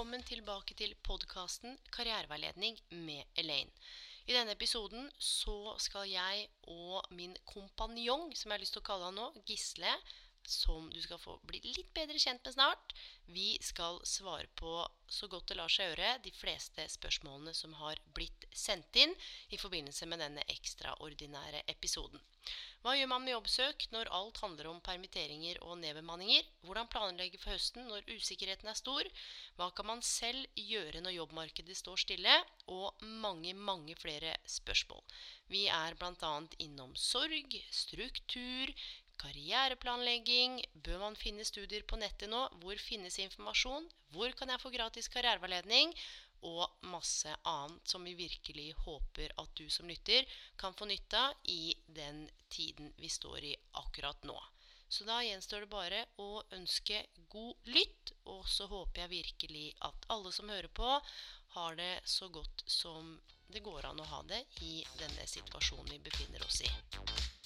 Velkommen tilbake til podkasten Karriereveiledning med Elaine. I denne episoden så skal jeg og min kompanjong, som jeg har lyst til å kalle han nå, Gisle, som du skal få bli litt bedre kjent med snart, vi skal svare på så godt det lar seg gjøre de fleste spørsmålene som har blitt sendt inn i forbindelse med denne ekstraordinære episoden. Hva gjør man med jobbsøk når alt handler om permitteringer og nedbemanninger? Hvordan planlegge for høsten når usikkerheten er stor? Hva kan man selv gjøre når jobbmarkedet står stille? Og mange, mange flere spørsmål. Vi er bl.a. innom sorg, struktur, karriereplanlegging. Bør man finne studier på nettet nå? Hvor finnes informasjon? Hvor kan jeg få gratis karriereveiledning? og masse annet som vi virkelig håper at du som lytter kan få nytte av i den tiden vi står i akkurat nå. Så da gjenstår det bare å ønske god lytt, og så håper jeg virkelig at alle som hører på, har det så godt som det går an å ha det i denne situasjonen vi befinner oss i.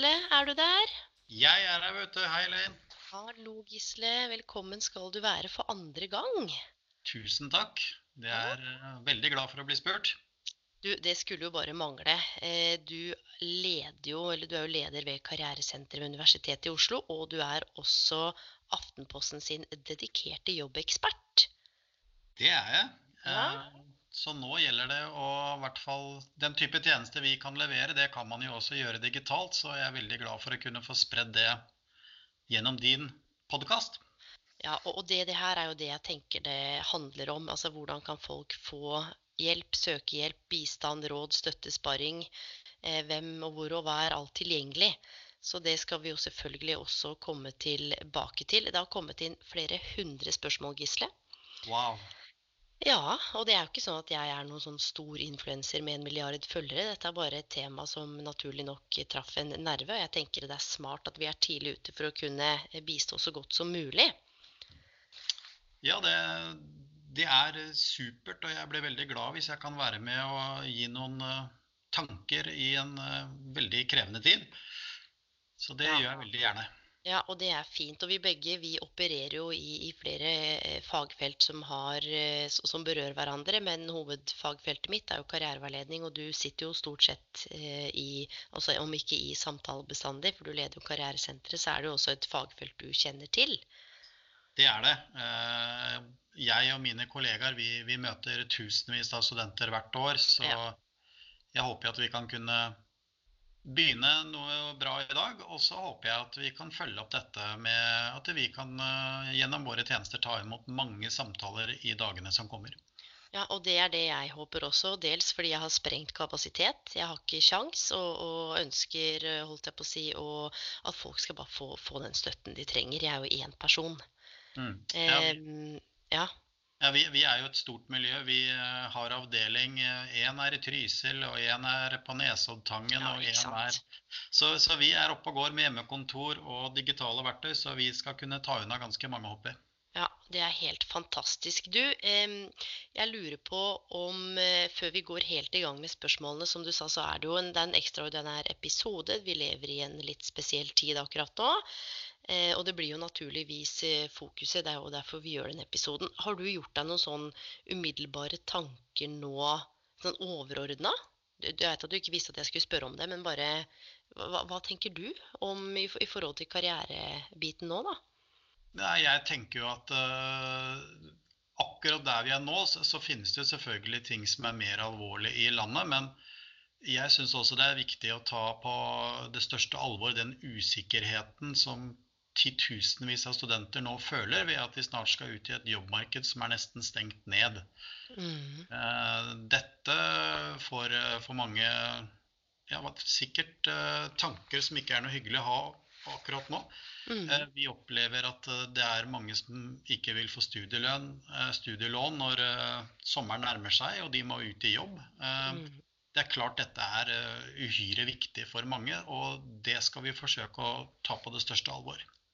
Gisle, er du der? Jeg er her, vet du. Hei, Elaine. Hallo, Gisle. Velkommen skal du være for andre gang. Tusen takk. Det er ja. veldig glad for å bli spurt. Du, det skulle jo bare mangle. Eh, Du leder jo, eller du er jo leder ved Karrieresenteret ved Universitetet i Oslo, og du er også Aftenposten sin dedikerte jobbekspert. Det er jeg. Ja. Så nå gjelder det å i hvert fall Den type tjeneste vi kan levere, det kan man jo også gjøre digitalt. Så jeg er veldig glad for å kunne få spredd det gjennom din podkast. Ja, og det, det her er jo det jeg tenker det handler om. Altså hvordan kan folk få hjelp, søke hjelp, bistand, råd, støtte, sparring. Eh, hvem og hvor og hva er alt tilgjengelig. Så det skal vi jo selvfølgelig også komme tilbake til. Det har kommet inn flere hundre spørsmål, Gisle. Wow. Ja, og det er jo ikke sånn at jeg er noen sånn stor influenser med en milliard følgere. Dette er bare et tema som naturlig nok traff en nerve. Og jeg tenker det er smart at vi er tidlig ute for å kunne bistå så godt som mulig. Ja, det, det er supert, og jeg blir veldig glad hvis jeg kan være med og gi noen eh, tanker i en eh, veldig krevende tid. Så det Ja. gjør jeg veldig gjerne. Ja, og det er fint. Og vi begge vi opererer jo i, i flere eh, fagfelt som, har, eh, s- som berører hverandre, men hovedfagfeltet mitt er jo karriereveiledning, og du sitter jo stort sett eh, i, altså om ikke i samtale bestandig, for du leder jo Karrieresenteret, så er det jo også et fagfelt du kjenner til. Det er det. Eh, Jeg og mine kollegaer vi, vi møter tusenvis av studenter hvert år, så Ja. jeg håper at vi kan kunne begynne noe bra i dag. Og så håper jeg at vi kan følge opp dette med at vi kan eh, gjennom våre tjenester ta imot mange samtaler i dagene som kommer. Ja, og det er det jeg håper også, dels fordi jeg har sprengt kapasitet. Jeg har ikke sjans, og, og ønsker, eh, holdt jeg på å si, at folk skal bare få, få den støtten de trenger. Jeg er jo én person. Mm. Ja, Eh, ja, ja, vi, vi er jo et stort miljø. Vi eh, har avdeling Én er i Trysil, og én er på Nesoddtangen, ja, og én er så, så vi er oppe og går med hjemmekontor og digitale verktøy, så vi skal kunne ta unna ganske mange hopper. Ja, det er helt fantastisk. Du, jeg lurer på om eh, før vi går helt i gang med spørsmålene, som du sa, så er det jo en, det er en ekstraordinær episode. Vi lever i en litt spesiell tid akkurat nå. Eh, og det blir jo naturligvis eh, fokuset. Det er jo derfor vi gjør den episoden. Har du gjort deg noen sånn umiddelbare tanker nå, sånn overordna? Du vet at du ikke visste at jeg skulle spørre om det, men bare hva, hva tenker du om i, i forhold til karrierebiten nå, da? Nei, jeg tenker jo at uh, akkurat der vi er nå, så, så finnes det selvfølgelig ting som er mer alvorlig i landet. Men jeg syns også det er viktig å ta på det største alvor den usikkerheten som titusenvis av studenter nå føler ved at de snart skal ut i et jobbmarked som er nesten stengt ned. Mm. Dette får for mange ja, sikkert tanker som ikke er noe hyggelig å ha akkurat nå. Mm. Vi opplever at det er mange som ikke vil få studielån, studielån når sommeren nærmer seg og de må ut i jobb. Mm det er klart dette er uhyre viktig for mange, og det skal vi forsøke å ta på det største alvor.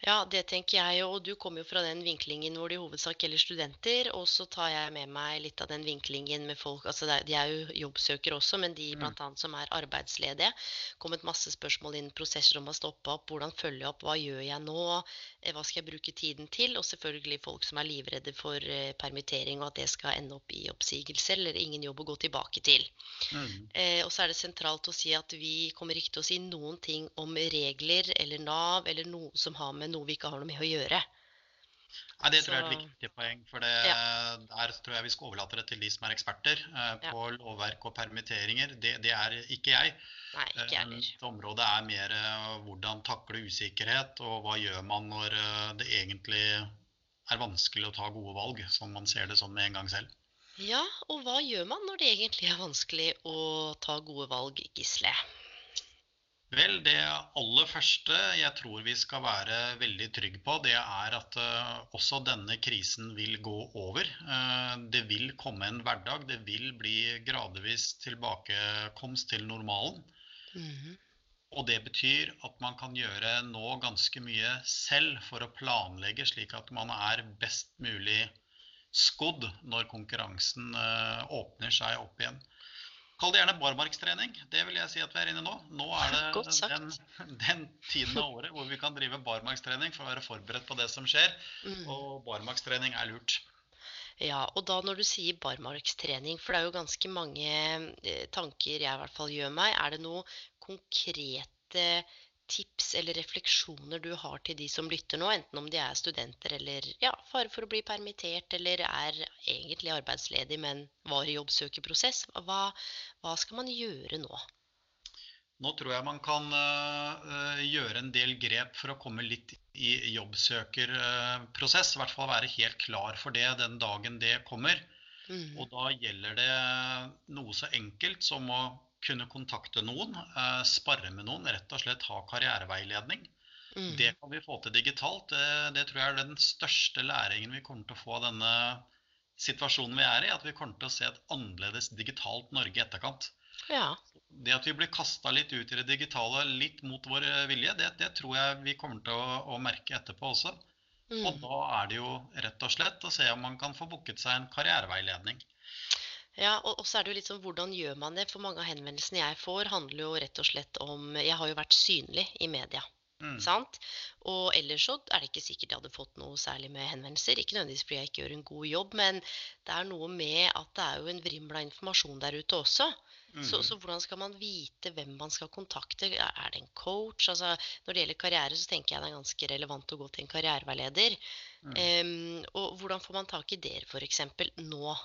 Ja, det tenker jeg. Og du kommer jo fra den vinklingen hvor det i hovedsak gjelder studenter. Og så tar jeg med meg litt av den vinklingen med folk altså De er jo jobbsøkere også, men de mm. bl.a. som er arbeidsledige. kommet masse spørsmål inn, prosesser om å stoppe opp. Hvordan følger jeg opp? Hva gjør jeg nå? Eh, hva skal jeg bruke tiden til? Og selvfølgelig folk som er livredde for eh, permittering, og at det skal ende opp i oppsigelse eller ingen jobb å gå tilbake til. Mm. Eh, og så er det sentralt å si at vi kommer ikke til å si noen ting om regler eller Nav eller noe som har med noe vi ikke har noe med å gjøre. Nei, Det tror jeg er et viktig poeng. for det, ja. Der tror jeg vi skal overlate det til de som er eksperter eh, på ja. lovverk og permitteringer. Det, det, er ikke jeg. Nei, ikke jeg eh, området er mer eh, hvordan takle usikkerhet, og hva gjør man når eh, det egentlig er vanskelig å ta gode valg, som man ser det sånn med en gang selv. Ja, og hva gjør man når det egentlig er vanskelig å ta gode valg, Gisle? Vel, det aller første jeg tror vi skal være veldig trygge på, det er at uh, også denne krisen vil gå over. Uh, det vil komme en hverdag. Det vil bli gradvis tilbakekomst til normalen. Mm -hmm. Og det betyr at man kan gjøre nå ganske mye selv for å planlegge slik at man er best mulig skodd når konkurransen uh, åpner seg opp igjen. Kall det gjerne barmarkstrening. Det vil jeg si at vi er inne i nå. Nå er det den, den, tiden av året hvor vi kan drive barmarkstrening for å være forberedt på det som skjer. Mm. Og barmarkstrening er lurt. Ja, og da når du sier barmarkstrening, for det er jo ganske mange eh, tanker jeg i hvert fall gjør meg, er det noe konkrete tips eller refleksjoner du har til de som lytter nå, enten om de er studenter eller ja, fare for å bli permittert, eller er egentlig arbeidsledig, men var i jobbsøkerprosess. Hva, hva skal man gjøre nå? Nå tror jeg man kan uh, gjøre en del grep for å komme litt i jobbsøkerprosess. I hvert fall være helt klar for det den dagen det kommer. Mm. Og da gjelder det noe så enkelt som å kunne kontakte noen, eh, spare med noen, rett og slett ha karriereveiledning. Mm. Det kan vi få til digitalt. Det, det, tror jeg er den største læringen vi kommer til å få av denne situasjonen vi er i. At vi kommer til å se et annerledes digitalt Norge i etterkant. Ja. Det at vi blir kasta litt ut i det digitale litt mot vår vilje, det, det tror jeg vi kommer til å, å merke etterpå også. Mm. Og da er det jo rett og slett å se om man kan få booket seg en karriereveiledning. Ja, og, så er det jo litt sånn hvordan gjør man det? For mange av henvendelsene jeg får, handler jo rett og slett om Jeg har jo vært synlig i media. Mm. Sant? Og ellers så er det ikke sikkert jeg hadde fått noe særlig med henvendelser. Ikke nødvendigvis fordi jeg ikke gjør en god jobb, men det er noe med at det er jo en vrimla informasjon der ute også. Mm. Så, så, hvordan skal man vite hvem man skal kontakte? Er det en coach? Altså, når det gjelder karriere, så tenker jeg det er ganske relevant å gå til en karriereveileder. Mm. Um, og hvordan får man tak i dere f.eks. nå?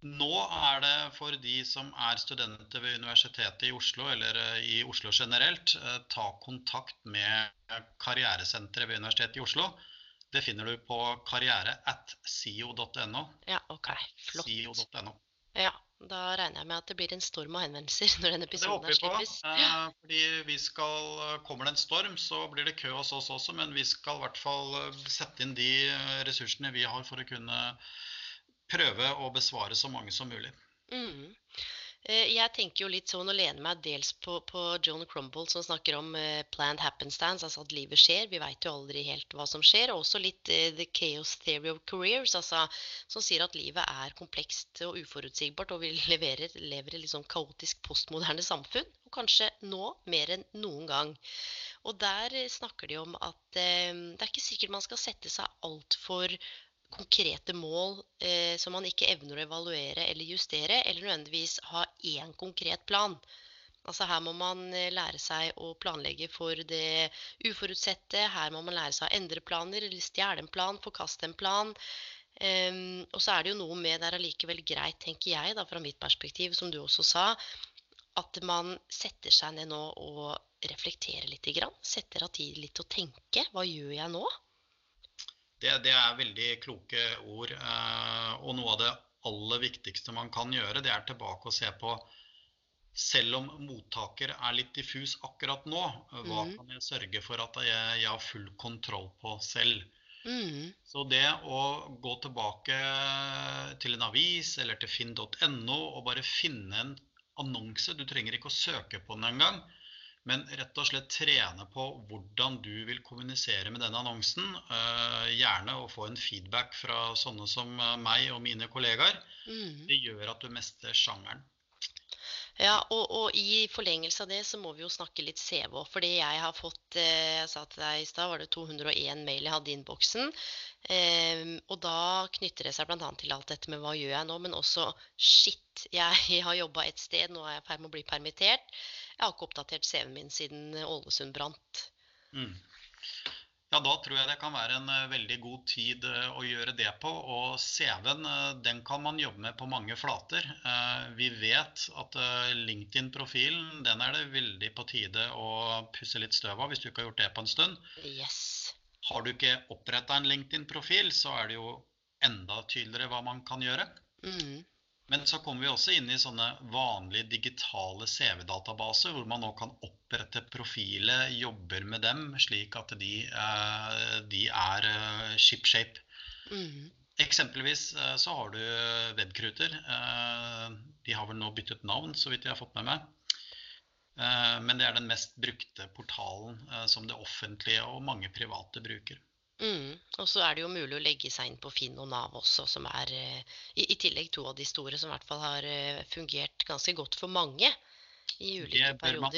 Nå er det for de som er studenter ved Universitetet i Oslo, eller eh, i Oslo generelt, eh, ta kontakt med karrieresenteret ved Universitetet i Oslo. Det finner du på karriere.sio.no. Ja, ok. Flott. .no. Ja, da regner jeg med at det blir en storm av henvendelser når denne episoden er slippes. Det håper vi på. Fordi vi skal, Kommer det en storm, så blir det kø hos oss også. Men vi skal i hvert fall sette inn de ressursene vi har for å kunne prøve å besvare så mange som mulig. Mm. Eh, jeg tenker jo litt sånn og lener meg dels på, på John Crumble som snakker om uh, planned happenstance, altså at livet skjer. Vi veit jo aldri helt hva som skjer. Og også litt uh, the chaos theory of careers, altså, som sier at livet er komplekst og uforutsigbart, og vi leverer, lever i litt sånn kaotisk postmoderne samfunn. Og kanskje nå mer enn noen gang. Og der snakker de om at eh, det er ikke sikkert man skal sette seg altfor konkrete mål eh, som man ikke evner å evaluere eller justere, eller nødvendigvis ha én konkret plan. Altså Her må man eh, lære seg å planlegge for det uforutsette. Her må man lære seg å endre planer, eller stjele en plan, forkaste en plan. Um, og så er det jo noe med det er allikevel greit, tenker jeg, da, fra mitt perspektiv, som du også sa, at man setter seg ned nå og reflekterer litt. Grann. Setter av tid litt til å tenke. Hva gjør jeg nå? Det, det er veldig kloke ord. Eh, og noe av det aller viktigste man kan gjøre, det er tilbake å se på selv om mottaker er litt diffus akkurat nå, hva Mm. kan jeg sørge for at jeg, jeg har full kontroll på selv? Mm. Så det å gå tilbake til en avis eller til finn.no og bare finne en annonse, du trenger ikke å søke på den engang, men rett og slett trene på hvordan du vil kommunisere med denne annonsen. eh, Gjerne å få en feedback fra sånne som eh, meg og mine kollegaer. Mm. Det gjør at du mestrer sjangeren. Ja, og, og i forlengelse av det så må vi jo snakke litt CV òg. Fordi jeg har fått eh, Jeg sa til deg i stad, var det 201 mail jeg hadde i innboksen. Og da knytter det seg bl.a. til alt dette med hva gjør jeg nå, men også shit, jeg har jobba et sted, nå er jeg i ferd med å bli permittert. Jeg har ikke oppdatert CV-en min siden Ålesund brant. Mm. Ja, da tror jeg det kan være en eh, veldig god tid eh, å gjøre det på. Og CV-en, eh, den kan man jobbe med på mange flater. Vi vet at LinkedIn-profilen, den er det veldig på tide å pusse litt støv av hvis du ikke har gjort det på en stund. Yes. Har du ikke oppretta en LinkedIn-profil, så er det jo enda tydeligere hva man kan gjøre. Mm. Men så kommer vi også inn i sånne vanlige digitale CV-databaser, hvor man nå kan opprette profiler, jobber med dem, slik at de, eh, de er eh, shipshape. Mm. Eksempelvis eh, så har du Webkruter. De har vel nå byttet navn, så vidt jeg har fått med meg. Men det er den mest brukte portalen som det offentlige og mange private bruker. Mm. Og så er det jo mulig å legge seg inn på Finn og Nav også, som er eh, i, i tillegg to av de store som i hvert fall har eh, fungert ganske godt for mange i ulike Det bør man-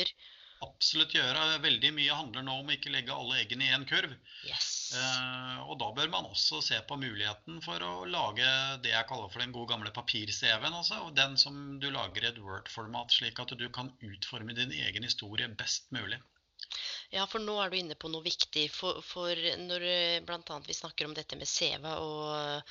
Absolutt gjøre. Veldig mye handler nå om ikke legge alle eggene i én kurv. Yes. Eh, og da bør man også se på muligheten for å lage det jeg kaller for den gode gamle papir-CV-en. Altså, den som du lager i et Word-format, slik at du kan utforme din egen historie best mulig. Ja, for nå er du inne på noe viktig. For, for når bl.a. vi snakker om dette med CV, og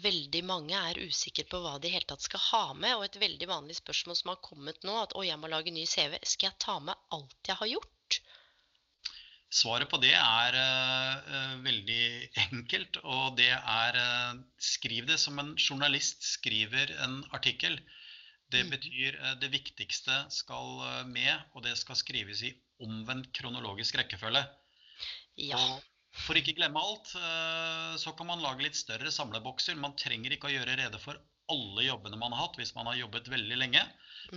veldig mange er usikre på hva de i hele tatt skal ha med. Og et veldig vanlig spørsmål som har kommet nå, at å, jeg må lage ny CV. Skal jeg ta med alt jeg har gjort? Svaret på det er eh, eh, veldig enkelt, og det er uh, skriv det som en journalist skriver en artikkel. Det Mhm. betyr uh, det viktigste skal eh, med, og det skal skrives i omvendt kronologisk rekkefølge. Ja. Og for ikke glemme alt, eh, så kan man lage litt større samlebokser. Man trenger ikke å gjøre rede for alle jobbene man har hatt hvis man har jobbet veldig lenge.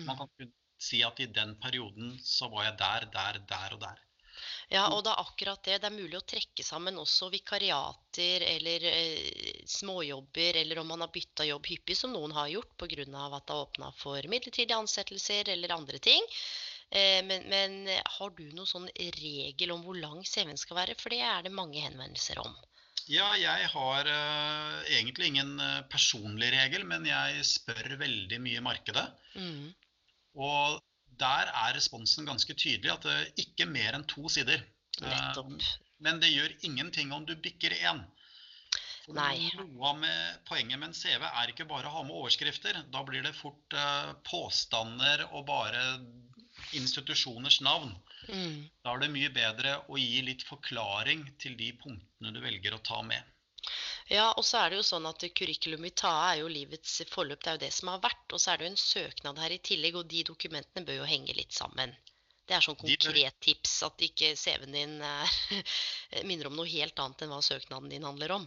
Man kan kun si at i den perioden så var jeg der, der, der og der. Ja, og det er akkurat det. Det er mulig å trekke sammen også vikariater eller eh, småjobber, eller om man har bytta jobb hyppig, som noen har gjort pga. at det har åpna for midlertidige ansettelser eller andre ting. Eh, men, men eh, har du noen sånn regel om hvor lang CV-en skal være? For det er det mange henvendelser om. Ja, jeg har uh, egentlig ingen personlig regel, men jeg spør veldig mye i markedet. Mm. Og der er responsen ganske tydelig, at det ikke mer enn to sider. Nettopp. Eh, Men det gjør ingenting om du bikker én. Nei. Noe av med, poenget med en CV er ikke bare å ha med overskrifter. Da blir det fort påstander og bare institusjoners navn. Mm. Da er det mye bedre å gi litt forklaring til de punktene du velger å ta med. Ja, og så er det jo sånn at curriculum vitae er jo livets forløp, det er jo det som har vært. Og så er det jo en søknad her i tillegg, og de dokumentene bør jo henge litt sammen. Det er sånn konkret tips, at ikke CV-en din er, minner om noe helt annet enn hva søknaden din handler om.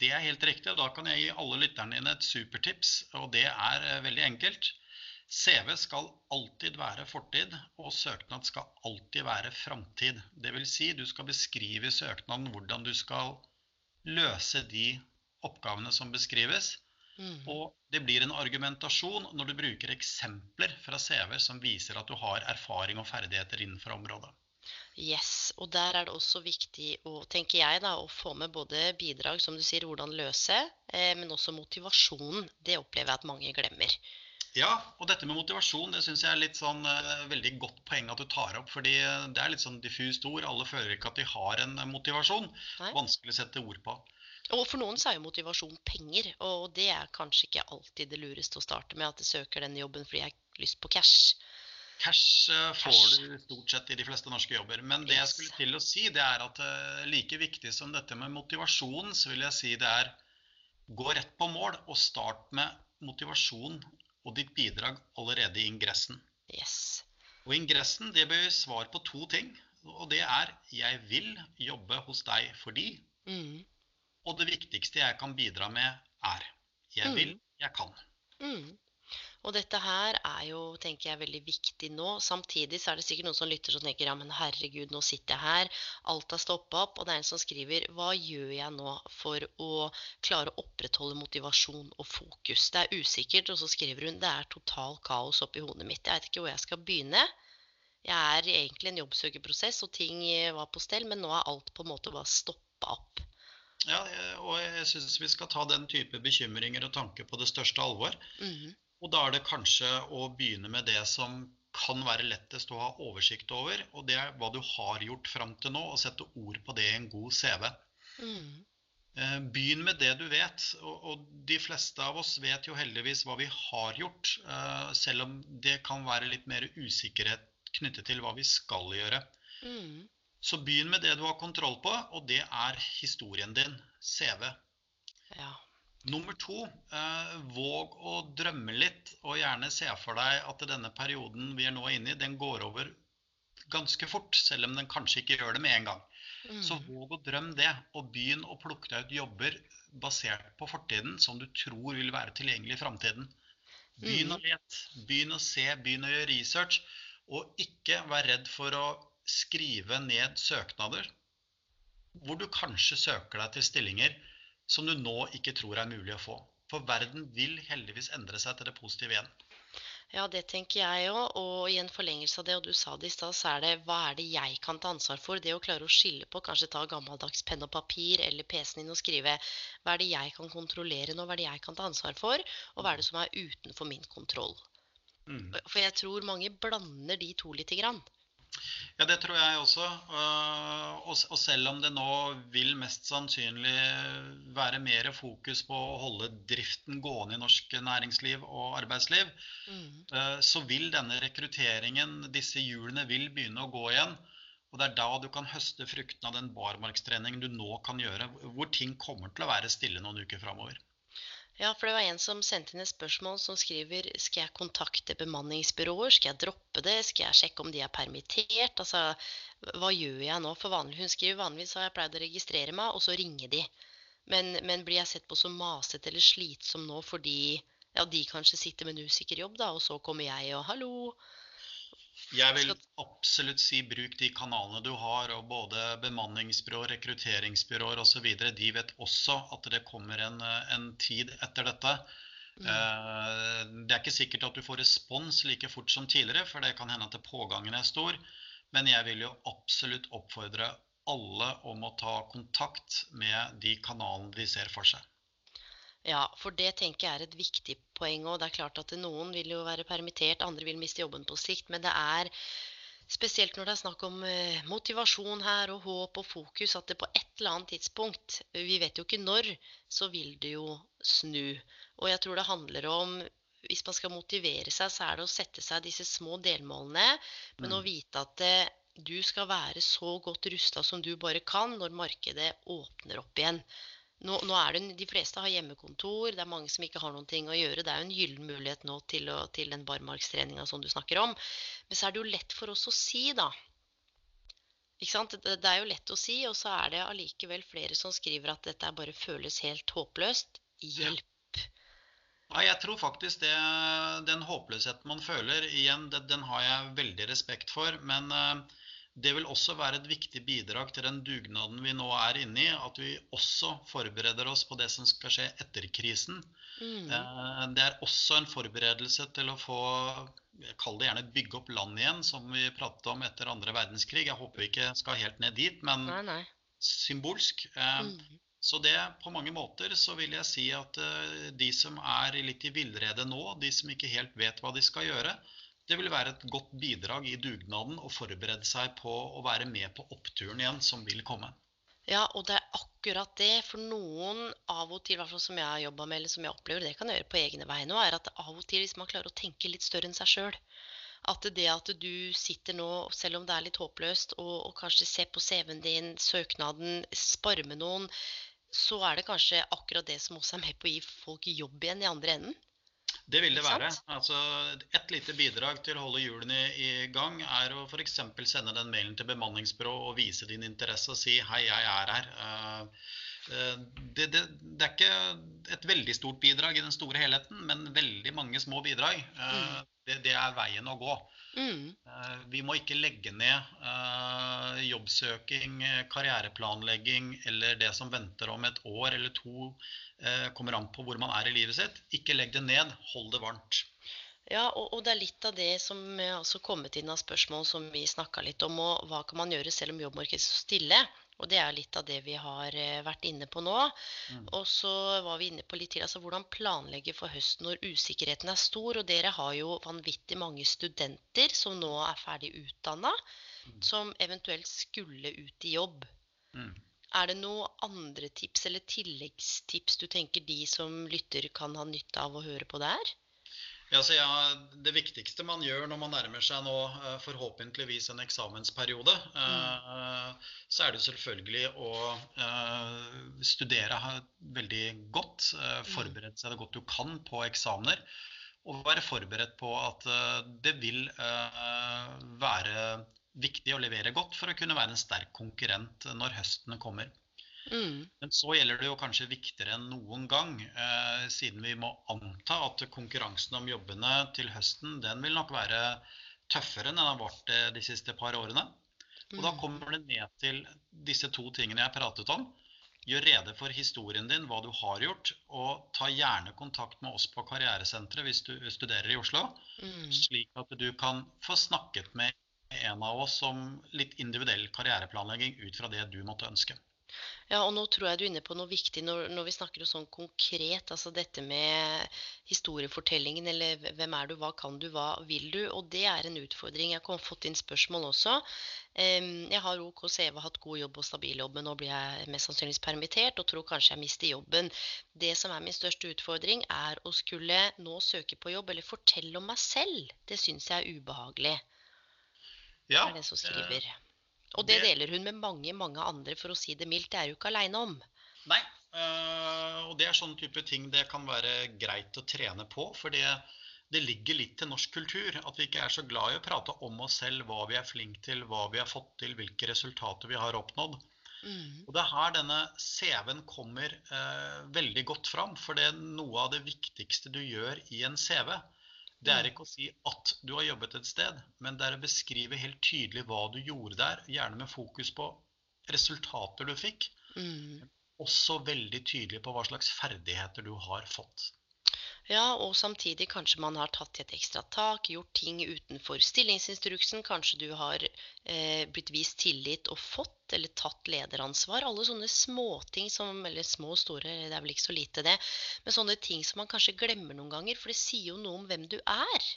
Det er helt riktig, og da kan jeg gi alle lytterne dine et supertips, og det er eh, veldig enkelt. CV skal alltid være fortid, og søknad skal alltid være framtid. Det vil si, du skal beskrive i søknaden hvordan du skal løse de oppgavene som beskrives. Mm. Og det blir en argumentasjon når du bruker eksempler fra CV som viser at du har erfaring og ferdigheter innenfor området. Yes, og der er det også viktig å, tenker jeg da, å få med både bidrag, som du sier, hvordan løse, eh, men også motivasjonen. Det opplever jeg at mange glemmer. Ja, og dette med motivasjon det syns jeg er litt sånn uh, veldig godt poeng at du tar opp. fordi eh, det er litt sånn diffust ord. Alle føler ikke at de har en eh, motivasjon. Nei. Vanskelig å sette ord på. Og for noen så er jo motivasjon penger, og det er kanskje ikke alltid det lureste å starte med, at jeg søker denne jobben fordi jeg har lyst på cash. Cash får Cash. du stort sett i de fleste norske jobber. Men det jeg skulle til å si, det er at like viktig som dette med motivasjon, så vil jeg si det er gå rett på mål og start med motivasjon og ditt bidrag allerede i ingressen. Yes. Og ingressen det bør gi svar på to ting. Og det er 'jeg vil jobbe hos deg fordi', Mm. og det viktigste jeg kan bidra med, er 'jeg vil, jeg kan'. Mm. Og dette her er jo, tenker jeg, veldig viktig nå. Samtidig så er det sikkert noen som lytter og tenker ja, men herregud, nå sitter jeg her, alt har stoppa opp, og det er en som skriver hva gjør jeg nå for å klare å opprettholde motivasjon og fokus? Det er usikkert, og så skriver hun det er total kaos oppi hodet mitt. Jeg vet ikke hvor jeg skal begynne. Jeg er egentlig i en jobbsøkerprosess, og ting var på stell, men nå er alt på en måte bare stoppa opp. Ja, og jeg syns vi skal ta den type bekymringer og tanker på det største alvor. Mhm. Og da er det kanskje å begynne med det som kan være lettest å ha oversikt over, og det er hva du har gjort fram til nå, og sette ord på det i en god CV. Mhm. Eh, Begynn med det du vet, og, og de fleste av oss vet jo heldigvis hva vi har gjort, eh, selv om det kan være litt mer usikkerhet knyttet til hva vi skal gjøre. Mm. Så begynn med det du har kontroll på, og det er historien din, CV. Ja. Nummer to, eh, våg å drømme litt, og gjerne se for deg at denne perioden vi er nå inne i, den går over ganske fort, selv om den kanskje ikke gjør det med en gang. Så Mhm. våg å drømme det, og begynn å plukke deg ut jobber basert på fortiden som du tror vil være tilgjengelig i framtiden. Begynn å lete, begynn å se, begynn å gjøre research, og ikke vær redd for å skrive ned søknader hvor du kanskje søker deg til stillinger som du nå ikke tror er mulig å få. For verden vil heldigvis endre seg til det positive igjen. Ja, det tenker jeg òg. Og i en forlengelse av det, og du sa det i stad, så er det hva er det jeg kan ta ansvar for? Det å klare å skille på, kanskje ta gammeldags penn og papir eller PC-en din og skrive hva er det jeg kan kontrollere nå, hva er det jeg kan ta ansvar for, og hva er det som er utenfor min kontroll? Mm. For jeg tror mange blander de to lite grann. Ja, det tror jeg også. Øh, Og selv om det nå vil mest sannsynlig være mer fokus på å holde driften gående i norsk næringsliv og arbeidsliv, Mm. øh, så vil denne rekrutteringen, disse hjulene, vil begynne å gå igjen. Og det er da du kan høste fruktene av den barmarkstreningen du nå kan gjøre, hvor ting kommer til å være stille noen uker framover. Ja, for det var en som sendte inn et spørsmål som skriver Skal jeg kontakte bemanningsbyråer? Skal jeg droppe det? Skal jeg sjekke om de er permittert? Altså, hva gjør jeg nå? For vanlig, hun skriver vanligvis har jeg pleid å registrere meg, og så ringer de. Men, men blir jeg sett på som masete eller slitsom nå fordi ja, de kanskje sitter med en usikker jobb, da, og så kommer jeg og hallo? Jeg vil absolutt si bruk de kanalene du har, og både bemanningsbyråer, rekrutteringsbyråer osv. De vet også at det kommer en, eh, en tid etter dette. Eh, Det er ikke sikkert at du får respons like fort som tidligere, for det kan hende at pågangen er stor. Men jeg vil jo absolutt oppfordre alle om å ta kontakt med de kanalene de ser for seg. Ja, for det tenker jeg er et viktig poeng òg. Det er klart at noen vil jo være permittert, andre vil miste jobben på sikt. Men det er spesielt når det er snakk om eh, motivasjon her og håp og fokus, at det på et eller annet tidspunkt, vi vet jo ikke når, så vil det jo snu. Og jeg tror det handler om hvis man skal motivere seg, så er det å sette seg disse små delmålene, men å vite at eh, du skal være så godt rusta som du bare kan når markedet åpner opp igjen. Nå, nå er det, De fleste har hjemmekontor, det er mange som ikke har noen ting å gjøre. Det er jo en gyllen mulighet nå til, å, til den barmarkstreninga som du snakker om. Men så er det jo lett for oss å si, da. Ikke sant? Det, det er jo lett å si, og så er det allikevel flere som skriver at dette bare føles helt håpløst. Hjelp. Ja, jeg tror faktisk det, den håpløsheten man føler, igjen, det, den har jeg veldig respekt for. Men eh, det vil også være et viktig bidrag til den dugnaden vi nå er inne i. At vi også forbereder oss på det som skal skje etter krisen. Mm. Eh, Det er også en forberedelse til å få Kall det gjerne bygge opp land igjen, som vi pratet om etter andre verdenskrig. Jeg håper vi ikke skal helt ned dit, men Nei, nei. symbolsk. Eh, Mm. Så det på mange måter så vil jeg si at eh, de som er litt i villrede nå, de som ikke helt vet hva de skal gjøre, det vil være et godt bidrag i dugnaden å forberede seg på å være med på oppturen igjen som vil komme. Ja, og det er akkurat det. For noen av og til, hvert som jeg har jobba med, eller som jeg opplever, det kan jeg gjøre på egne vegne òg, er at av og til hvis man klarer å tenke litt større enn seg sjøl At det at du sitter nå, selv om det er litt håpløst, og, og kanskje ser på CV-en din, søknaden, spare med noen, så er det kanskje akkurat det som også er med på å gi folk jobb igjen i andre enden. Det vil det være. Altså, et lite bidrag til å holde hjulene i gang er å f.eks. sende den mailen til bemanningsbyrå og vise din interesse og si 'hei, jeg er her'. Eh, eh, det, det, det, er ikke et veldig stort bidrag i den store helheten, men veldig mange små bidrag. Eh, mm. Det, det, er veien å gå. Mm. Vi må ikke legge ned jobbsøking, karriereplanlegging eller det som venter om et år eller to Eh, kommer an på hvor man er i livet sitt. Ikke legg det ned, hold det varmt. Ja, og, og, det er litt av det som har også kommet inn av spørsmål som vi snakka litt om. Og hva kan man gjøre selv om jobbmarkedet står stille? Og det er litt av det vi har eh, vært inne på nå. Mm. Og så var vi inne på litt til altså hvordan planlegge for høsten når usikkerheten er stor. Og dere har jo vanvittig mange studenter som nå er ferdig utdanna, mm. som eventuelt skulle ut i jobb. Mm. Er det noen andre tips eller tilleggstips du tenker de som lytter kan ha nytte av å høre på der? Ja, ja, det viktigste man gjør når man nærmer seg nå eh, forhåpentligvis en eksamensperiode, mm. så er det selvfølgelig å eh, studere veldig godt. Mm. Forberede seg det godt du kan på eksamener. Og være forberedt på at det vil være viktig å levere godt for å kunne være en sterk konkurrent når høsten kommer. Mm. Men så gjelder det jo kanskje viktigere enn noen gang, eh, siden vi må anta at konkurransen om jobbene til høsten den vil nok være tøffere enn den har vært eh, de siste par årene. Og da mm. kommer det ned til disse to tingene jeg pratet om. Gjør rede for historien din, hva du har gjort, og ta gjerne kontakt med oss på Karrieresenteret hvis du studerer i Oslo, mm. slik at du kan få snakket med en av oss om litt individuell karriereplanlegging ut fra det du måtte ønske. Ja, og nå tror jeg du er inne på noe viktig når, når vi snakker om sånn konkret. Altså dette med historiefortellingen, eller hvem er du, hva kan du, hva vil du? Og det er en utfordring. Jeg har fått inn spørsmål også. Jeg har OK CV, hatt god jobb og stabil jobb, men nå blir jeg mest sannsynligvis permittert og tror kanskje jeg mister jobben. Det som er min største utfordring, er å skulle nå søke på jobb eller fortelle om meg selv. Det syns jeg er ubehagelig. Ja, er det som skriver. Eh, og det, det, deler hun med mange mange andre, for å si det mildt. Det er hun ikke aleine om. Nei, øh, og det er sånne type ting det kan være greit å trene på. For det, det, ligger litt til norsk kultur at vi ikke er så glad i å prate om oss selv, hva vi er flinke til, hva vi har fått til, hvilke resultater vi har oppnådd. Mm. Og Det er her denne CV-en kommer øh, veldig godt fram. For det er noe av det viktigste du gjør i en CV, det er mm. ikke å si at du har jobbet et sted, men det er å beskrive helt tydelig hva du gjorde der, gjerne med fokus på resultater du fikk. Mm. Også veldig tydelig på hva slags ferdigheter du har fått. Ja, og samtidig kanskje man har tatt et ekstra tak, gjort ting utenfor stillingsinstruksen. Kanskje du har eh, blitt vist tillit og fått eller tatt lederansvar. Alle sånne småting som Eller små og store, det er vel ikke så lite, det. Men sånne ting som man kanskje glemmer noen ganger. For det sier jo noe om hvem du er.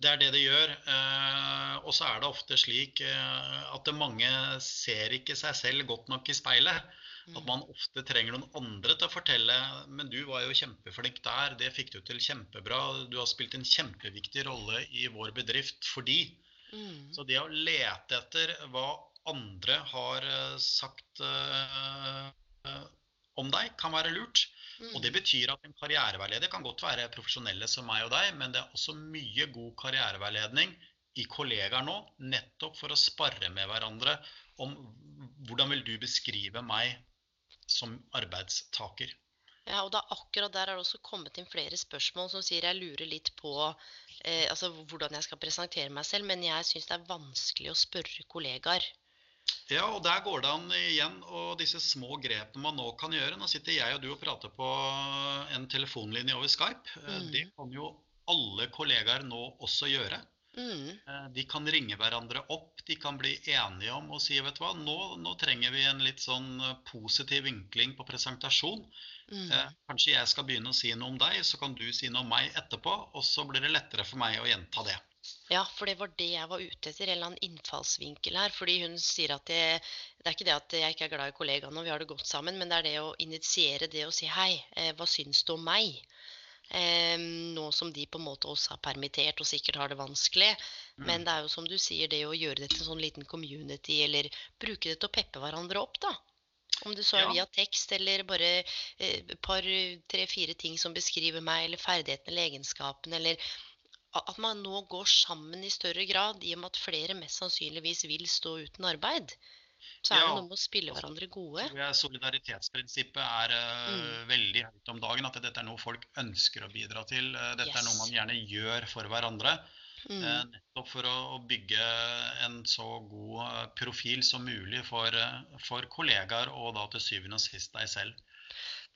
Det er det det gjør. Eh, og så er det ofte slik eh, at mange ser ikke seg selv godt nok i speilet. At mm. man ofte trenger noen andre til å fortelle Men du var jo kjempeflink der, det fikk du til kjempebra. Du har spilt en kjempeviktig rolle i vår bedrift fordi. Mm. Så det å lete etter hva andre har eh, sagt uh, om deg, kan være lurt. Mm. Og det betyr at en karriereveileder kan godt være profesjonelle som meg og deg, men det er også mye god karriereveiledning i kollegaer nå, nettopp for å spare med hverandre om hvordan vil du beskrive meg som arbeidstaker. Ja, og da akkurat der er det også kommet inn flere spørsmål som sier jeg lurer litt på eh, altså, hvordan jeg skal presentere meg selv, men jeg syns det er vanskelig å spørre kollegaer. Ja, og der går det an igjen, og disse små grepene man nå kan gjøre. Nå sitter jeg og du og prater på en telefonlinje over Skype. Eh, mm. Det kan jo alle kollegaer nå også gjøre. Mm. Eh, de kan ringe hverandre opp, de kan bli enige om å si vet du hva, nå, nå trenger vi en litt sånn eh, positiv vinkling på presentasjon. Mm. Eh, kanskje jeg skal begynne å si noe om deg, så kan du si noe om meg etterpå. Og så blir det lettere for meg å gjenta det. Ja, for det var det jeg var ute etter, en eller annen innfallsvinkel her. Fordi hun sier at det, det er ikke det at jeg ikke er glad i kollegaene og vi har det godt sammen, men det er det å initiere det å si hei, eh, hva syns du om meg? Nå som de på en måte også er permittert og sikkert har det vanskelig. Mm. Men det er jo som du sier, det å gjøre det til en sånn liten community, eller bruke det til å peppe hverandre opp, da. Om det så er via tekst eller bare eh, et par, tre-fire ting som beskriver meg, eller ferdighetene eller egenskapene, eller at man nå går sammen i større grad, i og med at flere mest sannsynligvis vil stå uten arbeid. Så er det noe med å spille hverandre gode. jeg solidaritetsprinsippet er uh, Mm. veldig høyt om dagen. At dette er noe folk ønsker å bidra til. dette dette er noe man gjerne gjør for hverandre. Mm. Uh, nettopp for å, å bygge en så god eh, profil som mulig for, eh, for kollegaer, og da til syvende og sist deg selv.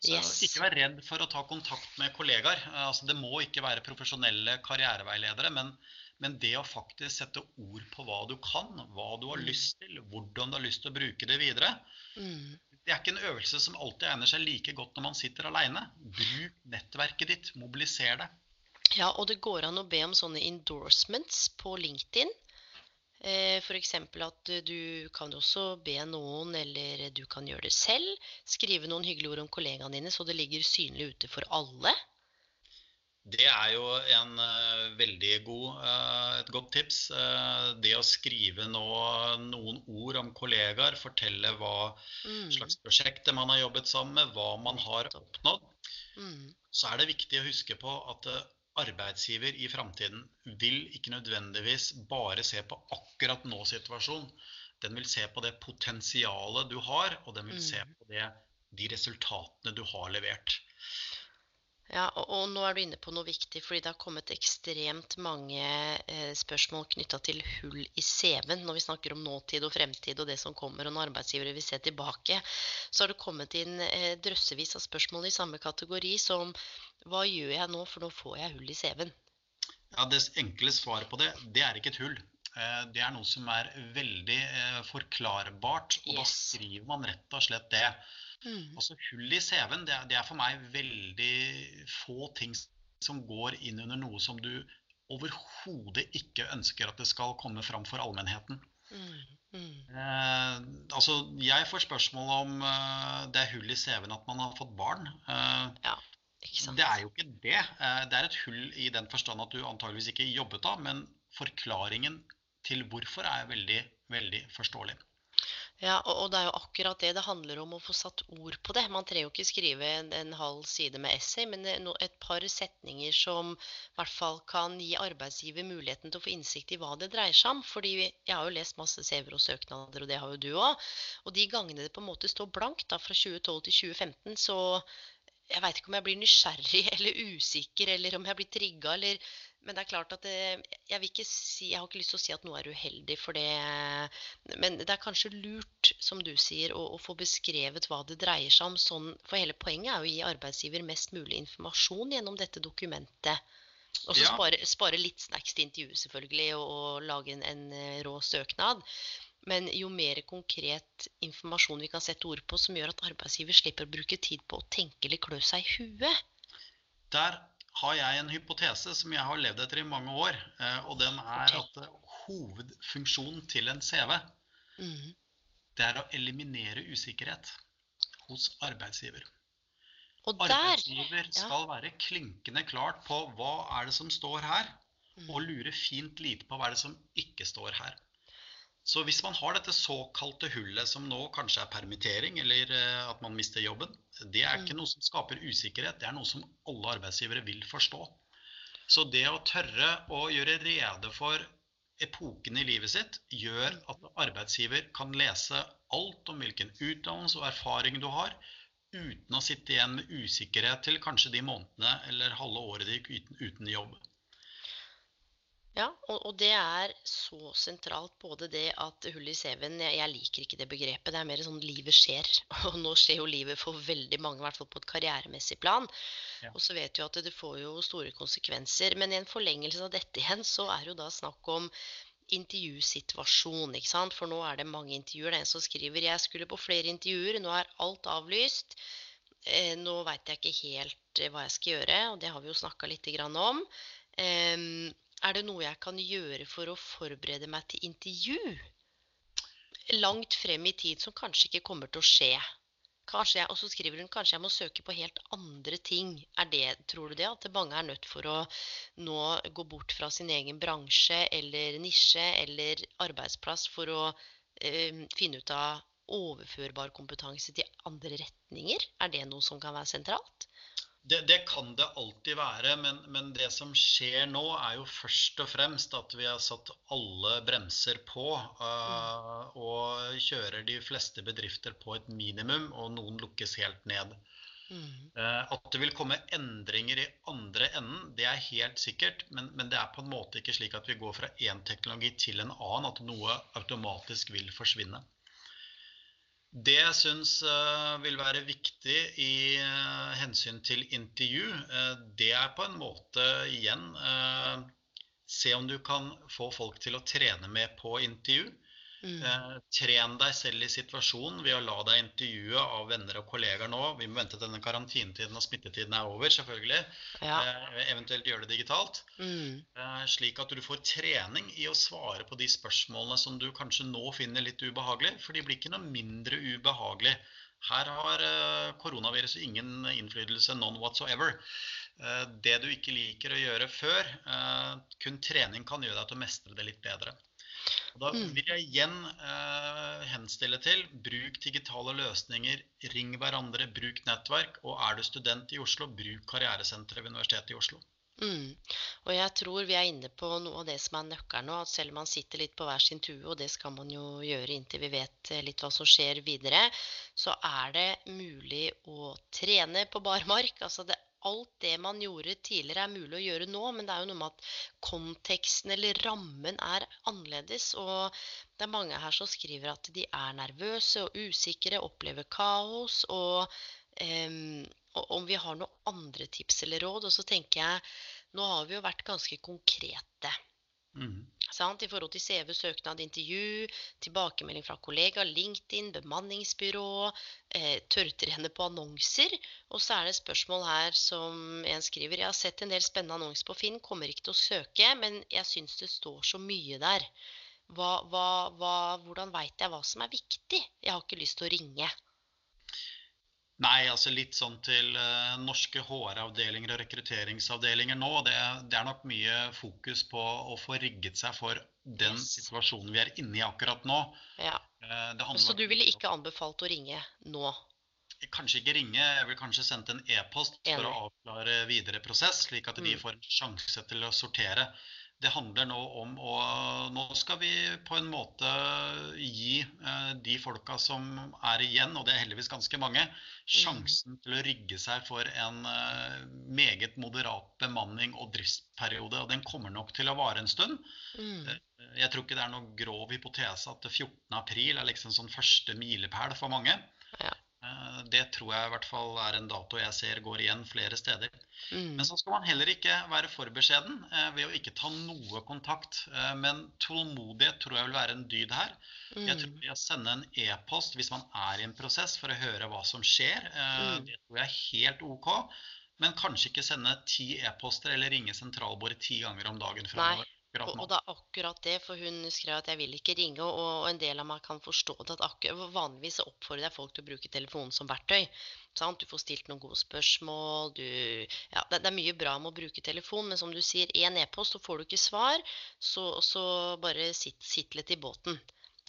Så Yes. ikke vær redd for å ta kontakt med kollegaer. Eh, Altså, det må ikke være profesjonelle karriereveiledere, men, men det å faktisk sette ord på hva du kan, hva du har Mm. lyst til, hvordan du har lyst til å bruke det videre, Mm. det er ikke en øvelse som alltid egner seg like godt når man sitter alene. Bruk nettverket ditt, mobiliser det. Ja, og det går an å be om sånne endorsements på LinkedIn. Eh, F.eks. at eh, du kan også be noen, eller du kan gjøre det selv. Skrive noen hyggelige ord om kollegaene dine, så det ligger synlig ute for alle. Det er jo en eh, veldig god, eh, et godt tips. Eh, det å skrive nå noen ord om kollegaer, fortelle hva Mm. slags prosjekter man har jobbet sammen med, hva man har oppnådd, Mm. så er det viktig å huske på at arbeidsgiver i framtiden vil ikke nødvendigvis bare se på akkurat nå-situasjonen. Den vil se på det potensialet du har, og den vil se Mm. på det, de resultatene du har levert. Ja, og, og nå er du inne på noe viktig, fordi det har kommet ekstremt mange eh, spørsmål knytta til hull i CV-en. Når vi snakker om nåtid og fremtid og det som kommer, og når arbeidsgivere vil se tilbake, så har det kommet inn eh, drøssevis av spørsmål i samme kategori som hva gjør jeg nå, for nå får jeg hull i CV-en. Ja, Det enkle svaret på det, det er ikke et hull. Eh, Det er noe som er veldig eh, forklarbart, og da skriver man rett og slett det. Mm. Altså Hull i CV-en, det, er- det er for meg veldig få ting som går inn under noe som du overhodet ikke ønsker at det skal komme fram for allmennheten. Mm. Mm. Eh, altså, jeg får spørsmål om eh, det er hull i CV-en at man har fått barn. Eh, sant? det er jo ikke det. Det er et hull i den forstand at du antageligvis ikke jobbet da, men forklaringen til hvorfor er veldig, veldig forståelig. Ja, og, det er jo akkurat det det handler om å få satt ord på det. Man trenger jo ikke skrive en, en halv side med essay, men no, et par setninger som i hvert fall kan gi arbeidsgiver muligheten til å få innsikt i hva det dreier seg om. Fordi jeg har jo lest masse CV-er og søknader, og det har jo du òg. Og de gangene det på en måte står blankt da, fra 2012 til 2015, så jeg veit ikke om jeg blir nysgjerrig eller usikker, eller om jeg blir trigga, eller Men det er klart at det, jeg vil ikke si Jeg har ikke lyst til å si at noe er uheldig, for det Men det er kanskje lurt, som du sier, å, å få beskrevet hva det dreier seg om. Sånn, for hele poenget er jo å gi arbeidsgiver mest mulig informasjon gjennom dette dokumentet. Og så Ja. spare, spare litt snacks til intervjuet, selvfølgelig, og, og lage en, en eh, rå søknad. Men jo mer konkret informasjon vi kan sette ord på, som gjør at arbeidsgiver slipper å bruke tid på å tenke eller klø seg i huet. Der har jeg en hypotese som jeg har levd etter i mange år. eh, Og den er at eh, hovedfunksjonen til en CV, mm. det er å eliminere usikkerhet hos arbeidsgiver. Og der Arbeidsgiver ja. skal være klinkende klart på hva er det som står her, Mhm. og lure fint lite på hva er det som ikke står her. Så hvis man har dette såkalte hullet som nå kanskje er permittering, eller eh, at man mister jobben, det er ikke Mm. noe som skaper usikkerhet, det er noe som alle arbeidsgivere vil forstå. Så det å tørre å gjøre rede for epoken i livet sitt, gjør at arbeidsgiver kan lese alt om hvilken utdannelse og erfaring du har, uten å sitte igjen med usikkerhet til kanskje de månedene eller halve året de gikk uten, uten jobb. Ja, og, og det er så sentralt både det at hull i CV-en jeg, jeg liker ikke det begrepet. Det er mer sånn livet skjer. Og nå skjer jo livet for veldig mange, i hvert fall på et karrieremessig plan. Ja. Og så vet du at det får jo store konsekvenser. Men i en forlengelse av dette igjen, så er jo da snakk om intervjusituasjon, ikke sant. For nå er det mange intervjuer. Det er en som skriver 'Jeg skulle på flere intervjuer, nå er alt avlyst'. Eh, nå veit jeg ikke helt eh, hva jeg skal gjøre, og det har vi jo snakka litt grann om. Em, er det noe jeg kan gjøre for å forberede meg til intervju? Langt frem i tid som kanskje ikke kommer til å skje. Kanskje jeg, og så skriver hun kanskje jeg må søke på helt andre ting. Er det, Tror du det? At mange er nødt for å nå gå bort fra sin egen bransje eller nisje eller arbeidsplass for å eh, finne ut av overførbar kompetanse til andre retninger? Er det noe som kan være sentralt? Det, det, kan det alltid være, men, men, det som skjer nå, er jo først og fremst at vi har satt alle bremser på. Uh, og kjører de fleste bedrifter på et minimum, og noen lukkes helt ned. Mm. Uh, at det vil komme endringer i andre enden, det er helt sikkert. Men, men, det er på en måte ikke slik at vi går fra én teknologi til en annen, at noe automatisk vil forsvinne. Det jeg syns uh, vil være viktig i uh, hensyn til intervju, uh, det er på en måte igjen Se om du kan få folk til å trene med på intervju. Mm. Eh, tren deg selv i situasjonen ved å la deg intervjue av venner og kollegaer nå. Vi må vente til denne karantinetiden og smittetiden er over, selvfølgelig. Ja. Eh, eventuelt gjøre det digitalt. Mm. Eh, slik at du får trening i å svare på de spørsmålene som du kanskje nå finner litt ubehagelig. For de blir ikke noe mindre ubehagelig. Her har eh, koronaviruset ingen innflytelse none whatsoever. Eh, det du ikke liker å gjøre før, eh, kun trening kan gjøre deg til å mestre det litt bedre. Da mm. vil jeg igjen eh, henstille til bruk digitale løsninger, ring hverandre, bruk nettverk. Og er du student i Oslo, bruk karrieresenteret ved Universitetet i Oslo. Mm. Og jeg tror vi er inne på noe av det som er nøkkelen nå. At selv om man sitter litt på hver sin tue, og det skal man jo gjøre inntil vi vet eh, litt hva som skjer videre, så er det mulig å trene på barmark. Altså det alt det man gjorde tidligere, er mulig å gjøre nå. Men det er jo noe med at konteksten eller rammen er annerledes. Og det er mange her som skriver at de er nervøse og usikre, opplever kaos. Og, um, om vi har noen andre tips eller råd. Og så tenker jeg nå har vi jo vært ganske konkrete. Mm. I forhold til CV, søknad, intervju, tilbakemelding fra kollega, LinkedIn, bemanningsbyrå, eh, tørrtrene på annonser. Og så er det spørsmål her som en skriver. Jeg har sett en del spennende annonser på Finn, kommer ikke til å søke, men jeg syns det står så mye der. Hva, hva, hva, hvordan veit jeg hva som er viktig? Jeg har ikke lyst til å ringe. Nei, altså litt sånn til uh, norske HR-avdelinger og rekrutteringsavdelinger nå. Det, det, er nok mye fokus på å få rigget seg for den yes. situasjonen vi er inne i akkurat nå. Ja. Uh, Så du ville ikke anbefalt å ringe nå? Kanskje ikke ringe, jeg vil kanskje sendt en e-post for å avklare videre prosess, slik at de mm. får en sjanse til å sortere det handler nå om å Nå skal vi på en måte gi eh, de folka som er igjen, og det er heldigvis ganske mange, sjansen til å rigge seg for en eh, meget moderat bemanning og driftsperiode. Og den kommer nok til å vare en stund. Mm. Eh, jeg tror ikke det er noen grov hypotese at 14.4 er liksom sånn første milepæl for mange. Ja. Eh, det tror jeg i hvert fall er en dato jeg ser går igjen flere steder. Mm. Men så skal man heller ikke være for beskjeden eh, ved å ikke ta noe kontakt. Eh, men tålmodighet tror jeg vil være en dyd her. Mm. Jeg tror det å sende en e-post hvis man er i en prosess for å høre hva som skjer, mm. det tror jeg er helt OK. Men kanskje ikke sende ti e-poster eller ringe sentralbordet ti ganger om dagen fremover. Og, og, det er akkurat det, for hun skrev at jeg vil ikke ringe. Og, og en del av meg kan forstå det. at Vanligvis oppfordrer jeg folk til å bruke telefonen som verktøy. Sant? Du får stilt noen gode spørsmål. Du, ja, det, det, er mye bra med å bruke telefon, men som du sier, én e-post, så får du ikke svar. Så, så bare sitt, sitt litt i båten.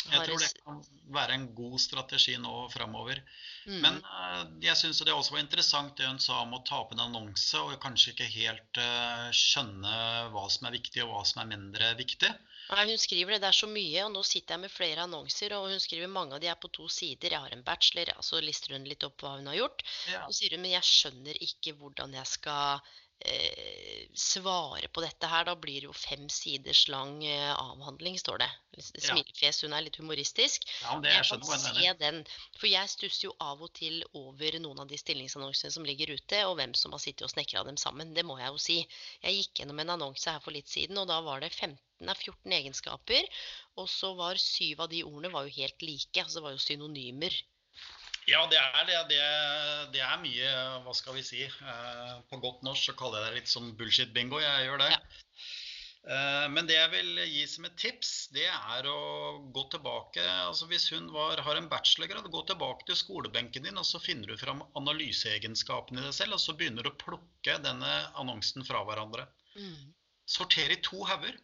Jeg tror det kan være en god strategi nå framover. Mm. Men uh, jeg syns det også var interessant det hun sa om å ta opp en annonse og kanskje ikke helt uh, skjønne hva som er viktig og hva som er mindre viktig. Nei, Hun skriver det, det er så mye, og nå sitter jeg med flere annonser, og hun skriver mange av de er på to sider. Jeg har en bachelor, så lister hun litt opp hva hun har gjort. Ja. Og sier hun men jeg skjønner ikke hvordan jeg skal eh, svare på dette her. Da blir det jo fem siders lang eh, avhandling, står det. Smilefjes, hun er litt humoristisk. Ja, det jeg kan se den. For jeg stusser jo av og til over noen av de stillingsannonsene som ligger ute, og hvem som har sittet og snekra dem sammen. Det må jeg jo si. Jeg gikk gjennom en annonse her for litt siden, og da var det 15 av 14 egenskaper. Og så var syv av de ordene var jo helt like. Altså det var jo synonymer. Ja, det er det. det. det. er mye, hva skal vi si. Eh, på godt norsk så kaller jeg det litt som bullshit-bingo. Jeg gjør det. Eh, men det jeg vil gi som et tips, det er å gå tilbake altså Hvis hun var, har en bachelorgrad, gå tilbake til skolebenken din, og så finner du fram analyseegenskapene i deg selv, og så begynner du å plukke denne annonsen fra hverandre. Mm. Sorter i to hauger.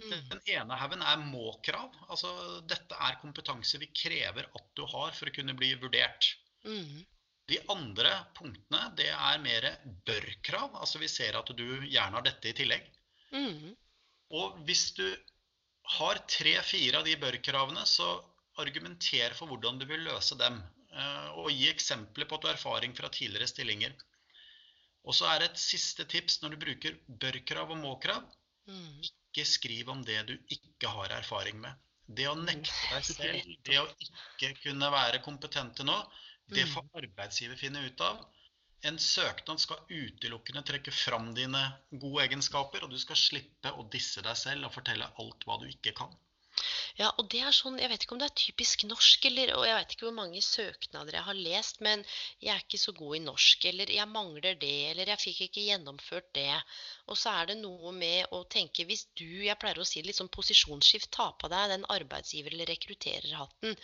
Mm. Den ene haugen er må-krav. Altså dette er kompetanse vi krever at du har for å kunne bli vurdert. Mm. De andre punktene det er mer bør-krav. Altså vi ser at du gjerne har dette i tillegg. Mm. Og hvis du har tre-fire av de bør-kravene, så argumenter for hvordan du vil løse dem. Eh, og gi eksempler på at du har erfaring fra tidligere stillinger. Og så er det et siste tips når du bruker bør-krav og må-krav. Mm. Ikke skriv om det du ikke har erfaring med. Det å nekte deg selv, det å ikke kunne være kompetent til noe, det mm. får arbeidsgiver finne ut av. En søknad skal utelukkende trekke fram dine gode egenskaper, og du skal slippe å disse deg selv og fortelle alt hva du ikke kan. Ja, og det er sånn, Jeg vet ikke om det er typisk norsk, eller, og jeg vet ikke hvor mange søknader jeg har lest, men jeg er ikke så god i norsk, eller jeg mangler det, eller jeg fikk ikke gjennomført det. Og så er det noe med å tenke Hvis du, jeg pleier å si litt sånn posisjonsskift, tar på deg den arbeidsgiver- eller rekruttererhatten,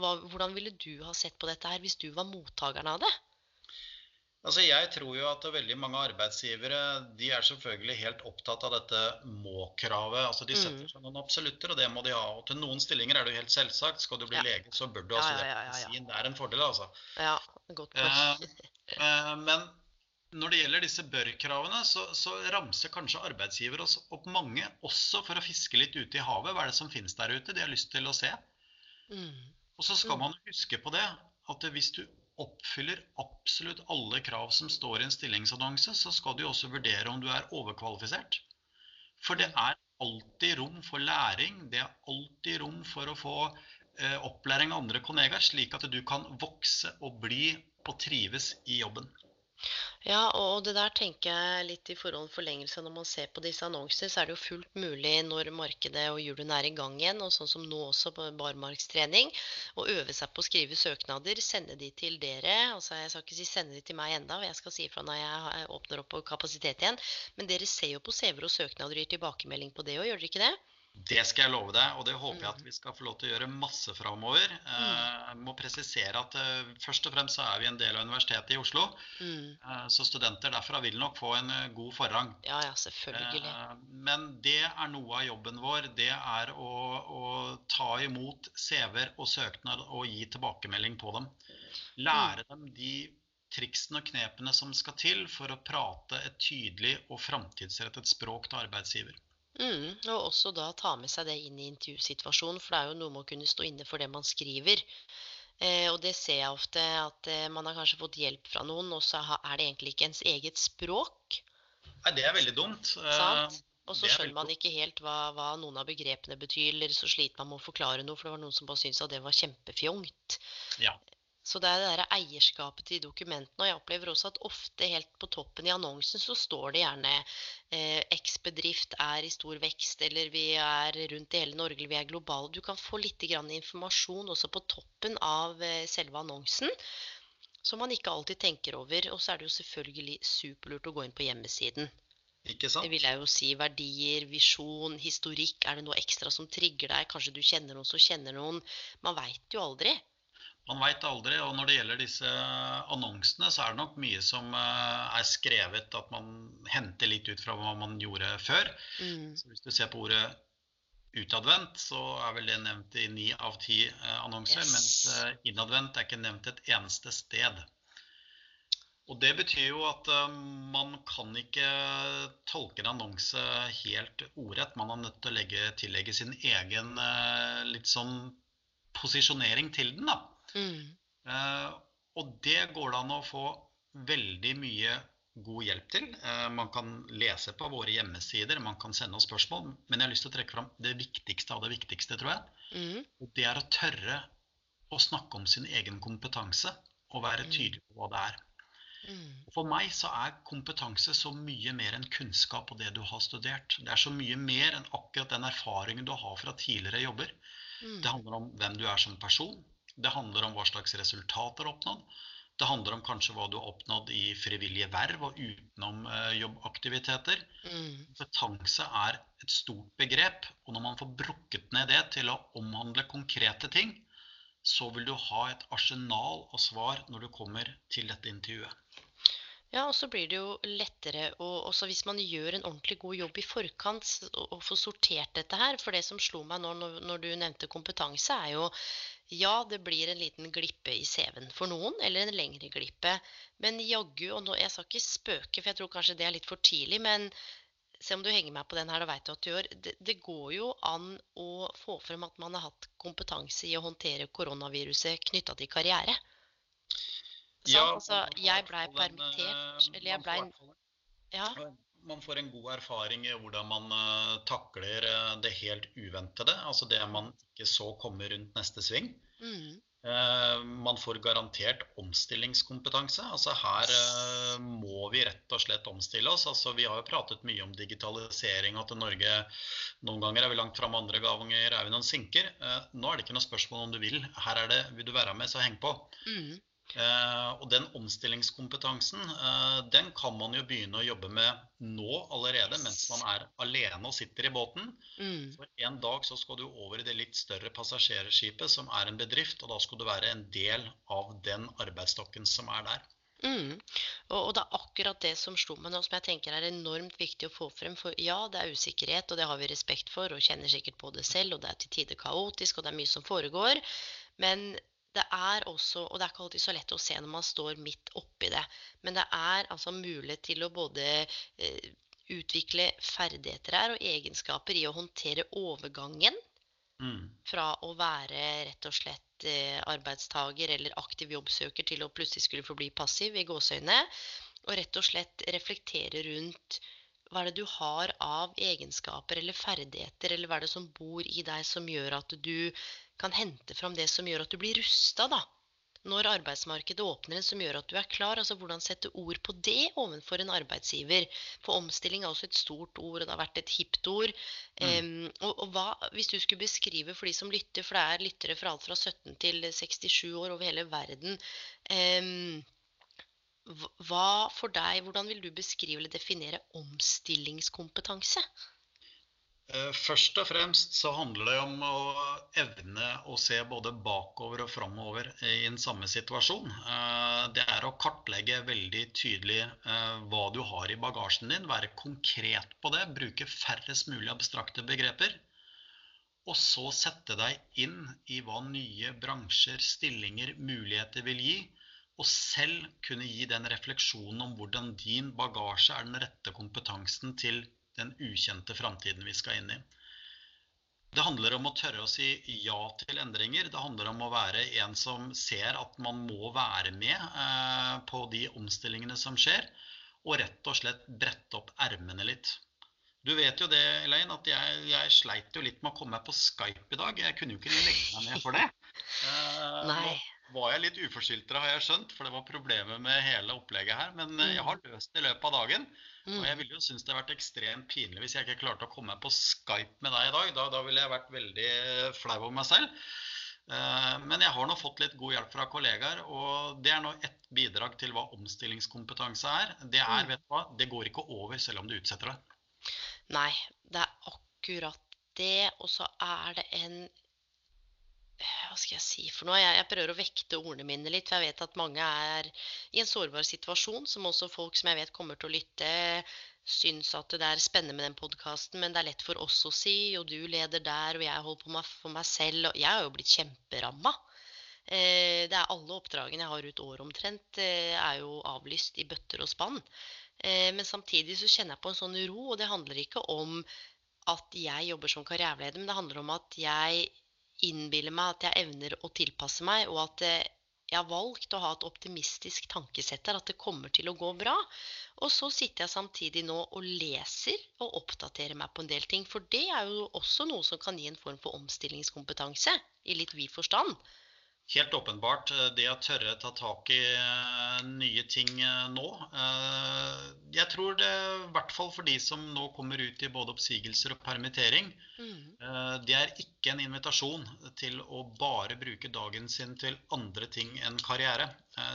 hva, hvordan ville du ha sett på dette her hvis du var mottakeren av det? Altså jeg tror jo at veldig mange arbeidsgivere de er selvfølgelig helt opptatt av dette må-kravet. Altså De setter mm. seg noen absolutter, og det må de ha. Og til noen stillinger er det jo helt selvsagt. Skal du bli ja. lege, så bør du ja, ja, medisin. Det er en fordel, altså. Ja, godt poeng. Eh, eh, men når det gjelder disse bør-kravene, så, så, ramser kanskje arbeidsgiver oss opp mange også for å fiske litt ute i havet. Hva er det som finnes der ute? De har lyst til å se. Mm. Og så skal mm. man huske på det at hvis du oppfyller absolutt alle krav som står i en stillingsannonse, så skal du også vurdere om du er overkvalifisert. For det er alltid rom for læring. Det er alltid rom for å få eh, opplæring av andre kollegaer, slik at du kan vokse og bli og trives i jobben. Ja, og det der tenker jeg litt i forhold forlengelse. Når man ser på disse annonser, så er det jo fullt mulig når markedet og julen er i gang igjen, og sånn som nå også på barmarkstrening, å øve seg på å skrive søknader, sende de til dere. Altså jeg skal ikke si sende de til meg enda, jeg skal si ifra når jeg åpner opp kapasitet igjen. Men dere ser jo på CV-er og søknader og gir tilbakemelding på det òg, gjør dere ikke det? Det skal jeg love deg, og det håper jeg at mm. vi skal få lov til å gjøre masse framover. Mm. Jeg må presisere at eh, først og fremst så er vi en del av Universitetet i Oslo. Mm. Eh, så studenter derfra vil nok få en god forrang. Ja, ja, selvfølgelig. Men det er noe av jobben vår. Det er å, å ta imot CV-er og søknader og gi tilbakemelding på dem. Lære dem de triksene og knepene som skal til for å prate et tydelig og framtidsrettet språk til arbeidsgiver. Mm, og også da ta med seg det inn i intervjusituasjonen, for det er jo noe med å kunne stå inne for det man skriver. Eh, og det ser jeg ofte, at eh, man har kanskje fått hjelp fra noen, og så er det egentlig ikke ens eget språk. Nei, det er veldig dumt. Sant? Og så skjønner man ikke helt hva, hva, noen av begrepene betyr, eller så sliter man med å forklare noe, for det var noen som bare syntes at det var kjempefjongt. Ja. Så det er det der eierskapet til dokumentene. Og jeg opplever også at ofte helt på toppen i annonsen så står det gjerne eh, X-bedrift er i stor vekst, eller vi er rundt i hele Norge, eller vi er globale. Du kan få litt informasjon også på toppen av eh, selve annonsen. Som man ikke alltid tenker over. Og så er det jo selvfølgelig superlurt å gå inn på hjemmesiden. Ikke sant? Det vil jeg jo si. Verdier, visjon, historikk. Er det noe ekstra som trigger deg? Kanskje du kjenner noen som kjenner noen. Man veit jo aldri. Man veit aldri. Og når det gjelder disse annonsene, så er det nok mye som eh, er skrevet at man henter litt ut fra hva man gjorde før. Mm. Så hvis du ser på ordet utadvendt, så er vel det nevnt i ni av ti eh, annonser. Yes. Mens eh, innadvendt er ikke nevnt et eneste sted. Og Det betyr jo at man kan ikke tolke en annonse helt ordrett. Man er nødt til å legge, tillegge sin egen litt sånn posisjonering til den. da. Mm. Uh, og det går det an å få veldig mye god hjelp til. Eh, man kan lese på våre hjemmesider, man kan sende oss spørsmål. Men jeg har lyst til å trekke fram det viktigste av det viktigste, tror jeg. Mm. Det er å tørre å snakke om sin egen kompetanse og være mm. tydelig på hva det er. Mm. For meg så er kompetanse så mye mer enn kunnskap og det du har studert. Det er så mye mer enn akkurat den erfaringen du har fra tidligere jobber. Mm. Det handler om hvem du er som person, det handler om hva slags resultater du har oppnådd. Det handler om kanskje hva du har oppnådd i frivillige verv og utenom eh, jobbaktiviteter. Mm. Kompetanse er et stort begrep, og når man får brukket ned det til å omhandle konkrete ting, så vil du ha et arsenal av svar når du kommer til dette intervjuet. Ja, og så blir det jo lettere og også hvis man gjør en ordentlig god jobb i forkant og å sortert dette her. For det som slo meg nå når, når du nevnte kompetanse, er jo ja, det blir en liten glippe i CV-en for noen, eller en lengre glippe. Men jaggu, og nå, jeg skal ikke spøke, for jeg tror kanskje det er litt for tidlig, men se om du henger meg på den her, da veit du at du gjør. Det, det går jo an å få frem at man har hatt kompetanse i å håndtere koronaviruset knytta til karriere. Ja, altså, jeg blei permittert, eh, eller jeg blei Ja. Man får en god erfaring i hvordan man eh, takler eh, det helt uventede, altså det man ikke så komme rundt neste sving. Mm. Eh, Man får garantert omstillingskompetanse. Altså her må vi rett og slett omstille oss. Altså vi har jo pratet mye om digitalisering, at Norge noen ganger er vi langt framme, andre ganger er vi noen sinker. Nå er det ikke noe spørsmål om du vil. Her er det vil du være med, så heng på. Mm. Eh, og den omstillingskompetansen, eh, den kan man jo begynne å jobbe med nå allerede, mens man er alene og sitter i båten. Mm. For en dag så skal du over i det litt større passasjerskipet, som er en bedrift, og da skal du være en del av den arbeidsstokken som er der. Mm. Og, og det er akkurat det som slo meg nå, som jeg tenker er enormt viktig å få frem. For ja, det er usikkerhet, og det har vi respekt for, og kjenner sikkert på det selv, og det er til tider kaotisk, og det er mye som foregår. Men det er også, og det er ikke alltid så lett å se når man står midt oppi det, men det er altså mulighet til å både eh, utvikle ferdigheter her og egenskaper i å håndtere overgangen Mm. fra å være rett og slett eh, arbeidstager eller aktiv jobbsøker til å plutselig skulle forbli passiv i gåseøyne. Og rett og slett reflektere rundt hva er det du har av egenskaper eller ferdigheter, eller hva er det som bor i deg som gjør at du kan hente fram det som gjør at du blir rusta, da. Når arbeidsmarkedet åpner, som gjør at du er klar. Altså hvordan sette ord på det overfor en arbeidsgiver. For omstilling er også et stort ord, og det har vært et hipt ord. Em, og, og hva, hvis du skulle beskrive for de som lytter, for det er lyttere fra alt fra 17 til 67 år over hele verden hva- hva for deg, hvordan vil du beskrive eller definere omstillingskompetanse? Eh, Først og fremst så handler det om å evne å se både bakover og framover i en samme situasjon. Eh, Det er å kartlegge veldig tydelig eh, hva du har i bagasjen din, være konkret på det, bruke færrest mulig abstrakte begreper. Og så sette deg inn i hva nye bransjer, stillinger, muligheter vil gi. Og selv kunne gi den refleksjonen om hvordan din bagasje er den rette kompetansen til den ukjente framtiden vi skal inn i. Det handler om å tørre å si ja til endringer. Det handler om å være en som ser at man må være med eh, på de omstillingene som skjer, og rett og slett brette opp ermene litt. Du vet jo det, Elaine, at jeg, jeg sleit jo litt med å komme meg på Skype i dag. Jeg kunne jo ikke legge meg ned for det. Eh, Nei. Var jeg litt uforskyldt, har jeg skjønt, for det var problemet med hele opplegget her. Men eh, jeg har løst det i løpet av dagen. Og jeg Mm. ville jo synes det hadde vært ekstremt pinlig hvis jeg ikke klarte å komme meg på Skype med deg i dag. Da, da ville jeg vært veldig eh, flau over meg selv. Eh, Men jeg har nå fått litt god hjelp fra kollegaer, og det er nå ett bidrag til hva omstillingskompetanse er. Det er, Mm. vet du hva, det går ikke over selv om du utsetter det. Nei, det er akkurat det. Og så er det en Hva skal jeg si for noe? Jeg, jeg prøver å vekte ordene mine litt. For jeg vet at mange er i en sårbar situasjon, som også folk som jeg vet kommer til å lytte, syns at det er spennende med den podkasten. Men det er lett for oss å si, og du leder der, og jeg holder på meg for meg selv. Og jeg har jo blitt kjemperamma. Eh, det er alle oppdragene jeg har ut året omtrent, eh, er jo avlyst i bøtter og spann. Eh, men samtidig så kjenner jeg på en sånn ro, og det handler ikke om at jeg jobber som karriereleder, men det handler om at jeg innbiller meg at jeg evner å tilpasse meg, og at eh, jeg har valgt å ha et optimistisk tankesett der, at det kommer til å gå bra. Og så sitter jeg samtidig nå og leser og oppdaterer meg på en del ting, for det er jo også noe som kan gi en form for omstillingskompetanse, i litt vid forstand. Helt åpenbart eh, det å tørre ta tak i eh, nye ting eh, nå. Jeg tror det, i hvert fall for de som nå kommer ut i både oppsigelser og permittering, mm. det er ikke en invitasjon til å bare bruke dagen sin til andre ting enn karriere.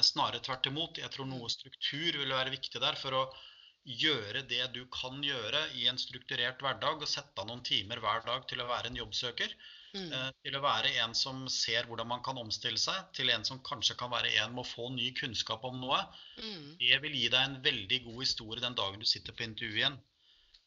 Snarere tvert imot. Jeg tror noe struktur vil være viktig der for å gjøre det du kan gjøre i en strukturert hverdag, og sette av noen timer hver dag til å være en jobbsøker. Mm. Eh, til å være en som ser hvordan man kan omstille seg, til en som kanskje kan være en med å få ny kunnskap om noe. Mm. Det vil gi deg en veldig god historie den dagen du sitter på intervju igjen.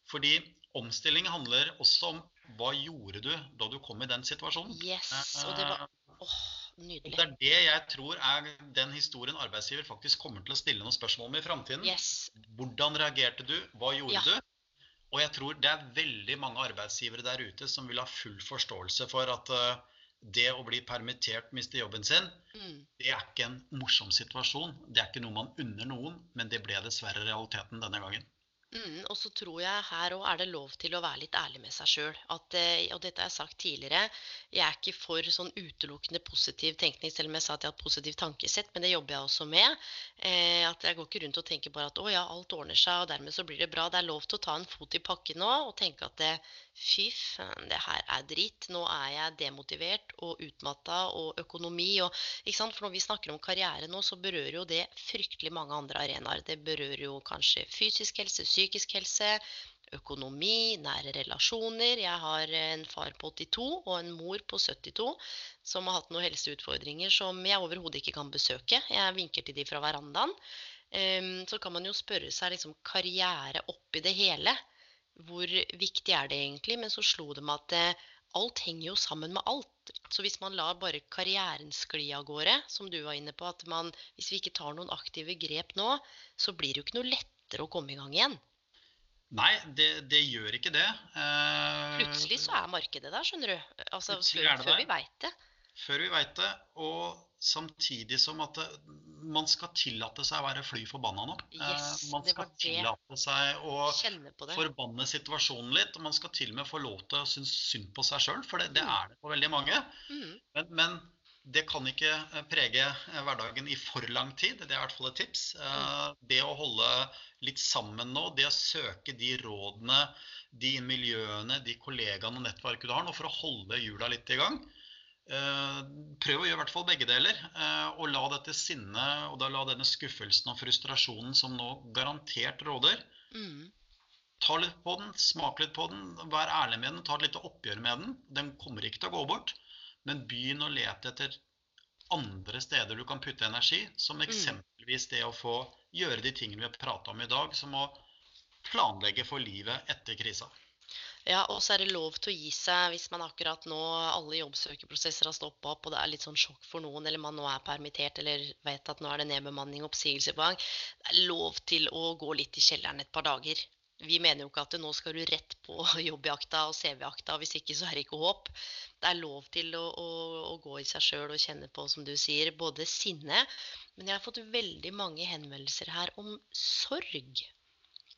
Fordi omstilling handler også om hva gjorde du da du kom i den situasjonen. Yes, og det var... Oh, nydelig. Og det er det jeg tror er den historien arbeidsgiver faktisk kommer til å stille noen spørsmål om i framtiden. Yes. Hvordan reagerte du? Hva gjorde ja. du? Og jeg tror det er veldig mange arbeidsgivere der ute som vil ha full forståelse for at uh, det å bli permittert, miste jobben sin, mm. det er ikke en morsom situasjon. Det er ikke noe man unner noen, men det ble dessverre realiteten denne gangen. Mm, og så tror jeg her òg er det lov til å være litt ærlig med seg sjøl. Eh, og dette har jeg sagt tidligere, jeg er ikke for sånn utelukkende positiv tenkning, selv om jeg sa at jeg har et positivt tankesett, men det jobber jeg også med. Eh, at jeg går ikke rundt og tenker bare at å ja, alt ordner seg, og dermed så blir det bra. Det er lov til å ta en fot i pakken nå og tenke at det, Fy faen, det her er dritt. Nå er jeg demotivert og utmatta og økonomi og ikke sant? For når vi snakker om karriere nå, så berører jo det fryktelig mange andre arenaer. Det berører jo kanskje fysisk helse, psykisk helse, økonomi, nære relasjoner. Jeg har en far på 82 og en mor på 72 som har hatt noen helseutfordringer som jeg overhodet ikke kan besøke. Jeg vinker til de fra verandaen. Um, så kan man jo spørre seg liksom karriere oppi det hele hvor viktig er det egentlig? Men så slo det meg at eh, alt henger jo sammen med alt. Så hvis man lar bare karrieren skli av gårde, som du var inne på, at man, hvis vi ikke tar noen aktive grep nå, så blir det jo ikke noe lettere å komme i gang igjen. Nei, det, det gjør ikke det. Uh, Plutselig så er markedet der, skjønner du. Altså, før, før vi veit det. Før vi veit det. Og samtidig som at det, man skal tillate seg å være fly forbanna nå. Yes, eh, man skal tillate seg å forbanne situasjonen litt. Og man skal til og med få lov til å synes synd på seg sjøl, for det, det, mm. er det på veldig mange. Mm. Men, men, det kan ikke eh, prege eh, hverdagen i for lang tid. Det er i hvert fall et tips. Mm. Det å holde litt sammen nå, det å søke de rådene, de miljøene, de kollegaene og nettverket du har nå for å holde hjula litt i gang. Eh, prøv å gjøre i hvert fall begge deler. Eh, og la dette sinnet og da la denne skuffelsen og frustrasjonen som nå garantert råder, mm. ta litt på den, smak litt på den, vær ærlig med den, ta et lite oppgjør med den. Den kommer ikke til å gå bort. Men begynn å lete etter andre steder du kan putte energi, som mm. eksempelvis det å få gjøre de tingene vi har prata om i dag, som å planlegge for livet etter krisa. Ja, og så er det lov til å gi seg hvis man akkurat nå alle jobbsøkerprosesser har stoppa opp, og det er litt sånn sjokk for noen, eller man nå er permittert eller vet at nå er det nedbemanning og oppsigelse på gang. Det er lov til å gå litt i kjelleren et par dager. Vi mener jo ikke at nå skal du rett på jobbjakta og CV-jakta, hvis ikke så er det ikke håp. Det er lov til å, å, å gå i seg sjøl og kjenne på, som du sier, både sinne Men jeg har fått veldig mange henvendelser her om sorg.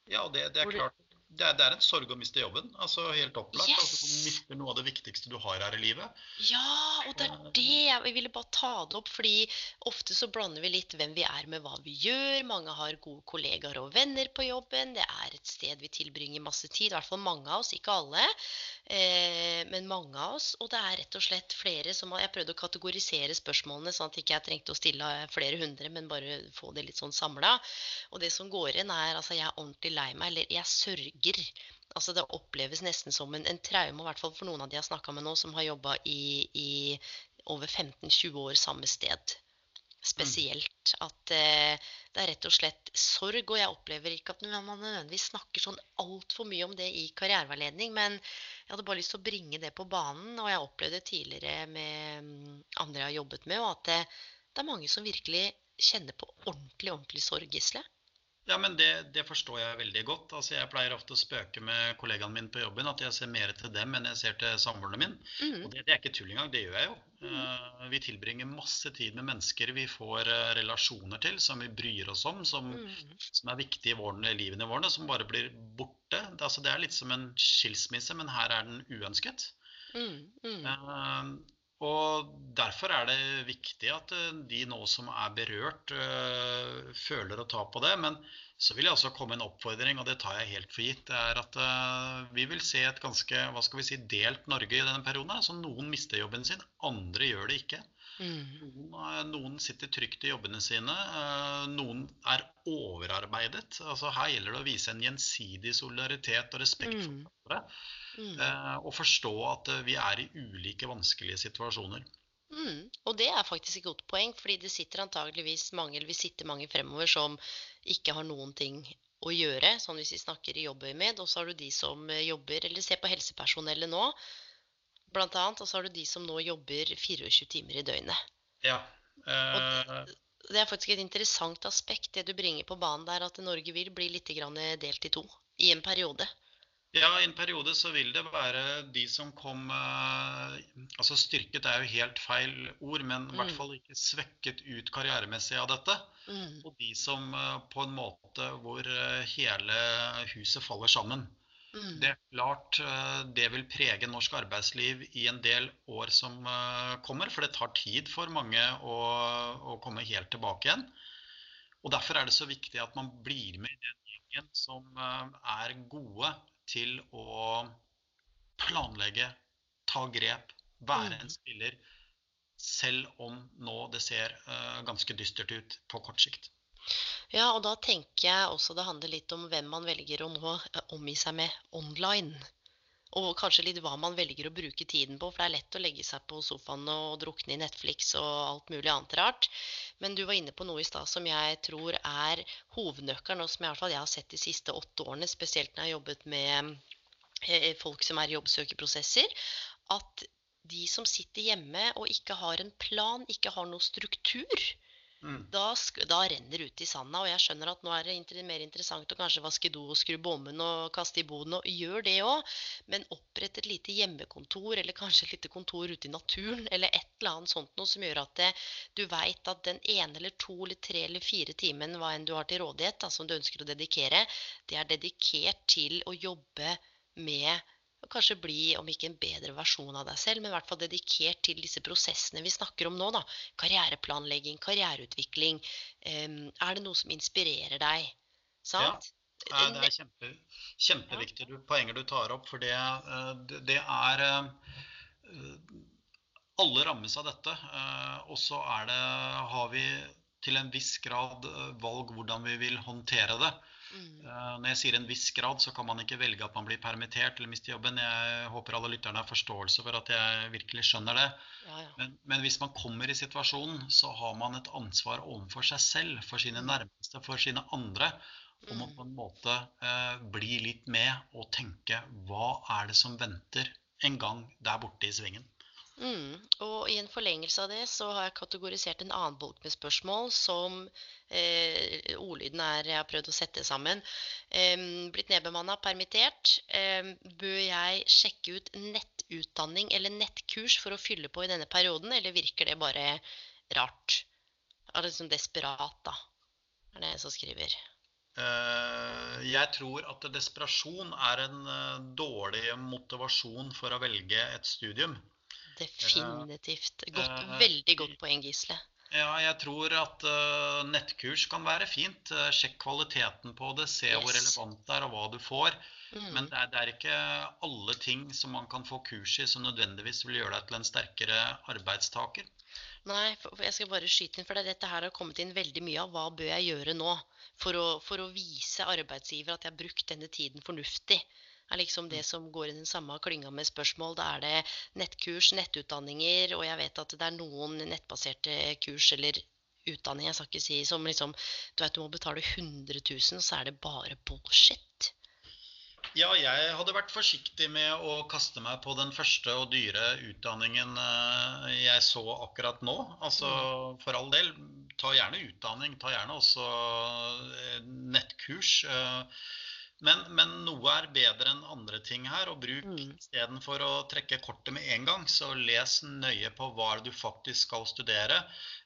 Ja, det, det er klart det er, det er, en sorg å miste jobben. altså Helt opplagt. Yes. Altså, du mister noe av det viktigste du har her i livet. Ja, og det er eh. det. Jeg ville bare ta det opp. fordi ofte så blander vi litt hvem vi er med hva vi gjør. Mange har gode kollegaer og venner på jobben. Det er et sted vi tilbringer masse tid. I hvert fall mange av oss, ikke alle. Eh, men mange av oss. Og det er rett og slett flere som har Jeg prøvde å kategorisere spørsmålene, sånn at ikke jeg trengte å stille flere hundre, men bare få det litt sånn samla. Og det som går igjen, er altså jeg er ordentlig lei meg, eller jeg sørger. Altså Det oppleves nesten som en, en traume, i hvert fall for noen av de jeg har snakka med nå, som har jobba i, i, over 15-20 år samme sted. Spesielt. At eh, det er rett og slett sorg. Og jeg opplever ikke at man nødvendigvis snakker sånn altfor mye om det i karriereveiledning, men jeg hadde bare lyst til å bringe det på banen. Og jeg opplevde tidligere med mm, andre jeg har jobbet med, og at det, det er mange som virkelig kjenner på ordentlig, ordentlig sorg, Gisle. Ja, men det, det, forstår jeg veldig godt. Altså, jeg pleier ofte å spøke med kollegaene mine på jobben at jeg ser mer til dem enn jeg ser til samboerne mine. Mm. Og det, det, er ikke tull engang, det gjør jeg jo. Mm. Uh, vi tilbringer masse tid med mennesker vi får uh, relasjoner til, som vi bryr oss om, som, mm. som er viktige i våren, livene våre, som bare blir borte. Det, altså, det er litt som en skilsmisse, men her er den uønsket. Uh, Og derfor er det viktig at de nå som er berørt, føler å ta på det. Men så vil jeg også komme en oppfordring, og det tar jeg helt for gitt. Det er at vi vil se et ganske hva skal vi si, delt Norge i denne perioden. Altså noen mister jobben sin, andre gjør det ikke. Mm. Noen sitter trygt i jobbene sine. Eh, noen er overarbeidet. Altså, her gjelder det å vise en gjensidig solidaritet og respekt for mm. hverandre. Mm. Mm. Og forstå at vi er i ulike vanskelige situasjoner. Mm. Og det er faktisk et godt poeng, fordi det sitter antageligvis mange, eller vi sitter mange fremover som ikke har noen ting å gjøre, sånn hvis vi snakker i jobbøyemed. Og så har du de som jobber, eller ser på helsepersonellet nå, blant annet. Og så har du de som nå jobber 24 timer i døgnet. Ja. Uh... Det, det, er faktisk et interessant aspekt, det du bringer på banen der, at Norge vil bli litt delt i to i en periode. Ja, i en periode så vil det være de som kom uh, Altså styrket er jo helt feil ord, men i hvert mm. fall ikke svekket ut karrieremessig av dette. Mm. Og de som uh, på en måte hvor hele huset faller sammen. Mm. Det er klart eh, det vil prege norsk arbeidsliv i en del år som eh, kommer. For det tar tid for mange å, å komme helt tilbake igjen. Og Derfor er det så viktig at man blir med i den gjengen som eh, er gode til å planlegge, ta grep, være en mm. spiller. Selv om nå det ser ganske dystert ut på kort sikt. Ja, og da tenker jeg også det handler litt om hvem man velger å nå eh, omgi seg med online. Og kanskje litt hva man velger å bruke tiden på, for det er lett å legge seg på sofaen og drukne i Netflix og alt mulig annet rart. Men du var inne på noe i stad som jeg tror er hovednøkkelen, og som jeg, jeg har sett de siste åtte årene, spesielt når jeg har jobbet med eh, folk som er i jobbsøkerprosesser, at de som sitter hjemme og ikke har en plan, ikke har noe struktur, Mm. Da, da, renner det ut i sanda. Og jeg skjønner at nå er det mer interessant å kanskje vaske do og skru bommen og kaste i boden. Og gjør det òg. Men opprett et lite hjemmekontor eller kanskje et lite kontor ute i naturen. Eller et eller annet sånt noe som gjør at det, du veit at den ene eller to eller tre eller fire timen hva enn du har til rådighet, da, som du ønsker å dedikere, det er dedikert til å jobbe med og kanskje bli, om ikke en bedre versjon av deg selv, men i hvert fall dedikert til disse prosessene vi snakker om nå. da. Karriereplanlegging, karriereutvikling. Um, er det noe som inspirerer deg? Sant? Ja, det er kjempe, kjempeviktige ja. poenger du tar opp. For det, eh, det er eh, Alle rammes av dette. Eh, og så har vi til en viss grad valg hvordan vi vil håndtere det. Mm. Eh, når jeg sier en viss grad, så kan man ikke velge at man blir permittert eller mister jobben. Jeg håper alle lytterne har forståelse for at jeg virkelig skjønner det. Ja, ja. Men, men, hvis man kommer i situasjonen, så har man et ansvar overfor seg selv, for sine mm. nærmeste, for sine andre. Om å mm. på en måte eh, bli litt med og tenke hva er det som venter en gang der borte i svingen. Mm. Og i en forlengelse av det så har jeg kategorisert en annen bolk med spørsmål som eh, ordlyden er Jeg har prøvd å sette sammen. Eh, blitt nedbemanna, permittert. Eh, bør jeg sjekke ut nettutdanning eller nettkurs for å fylle på i denne perioden, eller virker det bare rart? Er det liksom desperat, da? Er det en som skriver. Eh, jeg tror at desperasjon er en eh, dårlig motivasjon for å velge et studium. Definitivt. Godt, uh, veldig godt poeng, Gisle. Ja, jeg tror at uh, nettkurs kan være fint. Uh, sjekk kvaliteten på det, se yes. hvor relevant det er og hva du får. Mm. Men det er, det er, ikke alle ting som man kan få kurs i som nødvendigvis vil gjøre deg til en sterkere arbeidstaker. Nei, jeg skal bare skyte inn, for dette her har kommet inn veldig mye av hva bør jeg gjøre nå for å, for å vise arbeidsgiver at jeg har brukt denne tiden fornuftig er liksom det som går i den samme klynga med spørsmål. Da er det nettkurs, nettutdanninger, og jeg vet at det er noen nettbaserte kurs eller utdanning jeg skal ikke si, som liksom Du vet du må betale 100 000, så er det bare bullshit. Ja, jeg hadde vært forsiktig med å kaste meg på den første og dyre utdanningen eh, jeg så akkurat nå. Altså mm. for all del, ta gjerne utdanning. Ta gjerne også eh, nettkurs. Men, men, noe er bedre enn andre ting her. og bruk mm. Istedenfor å trekke kortet med en gang, så les nøye på hva du faktisk skal studere.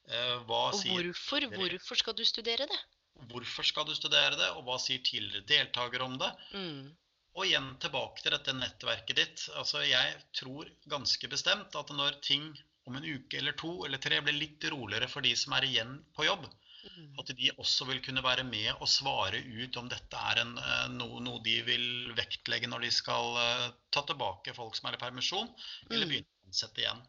Eh, hva og hvorfor, hvorfor skal du studere det? Hvorfor skal du studere det, og hva sier tidligere deltakere om det? Mm. Og igjen tilbake til dette nettverket ditt. Altså, jeg tror ganske bestemt at når ting om en uke eller to eller tre blir litt roligere for de som er igjen på jobb. At de også vil kunne være med og svare ut om dette er en, eh, noe, noe, de vil vektlegge når de skal uh, ta tilbake folk som er i permisjon, eller Mm. begynne å ansette igjen.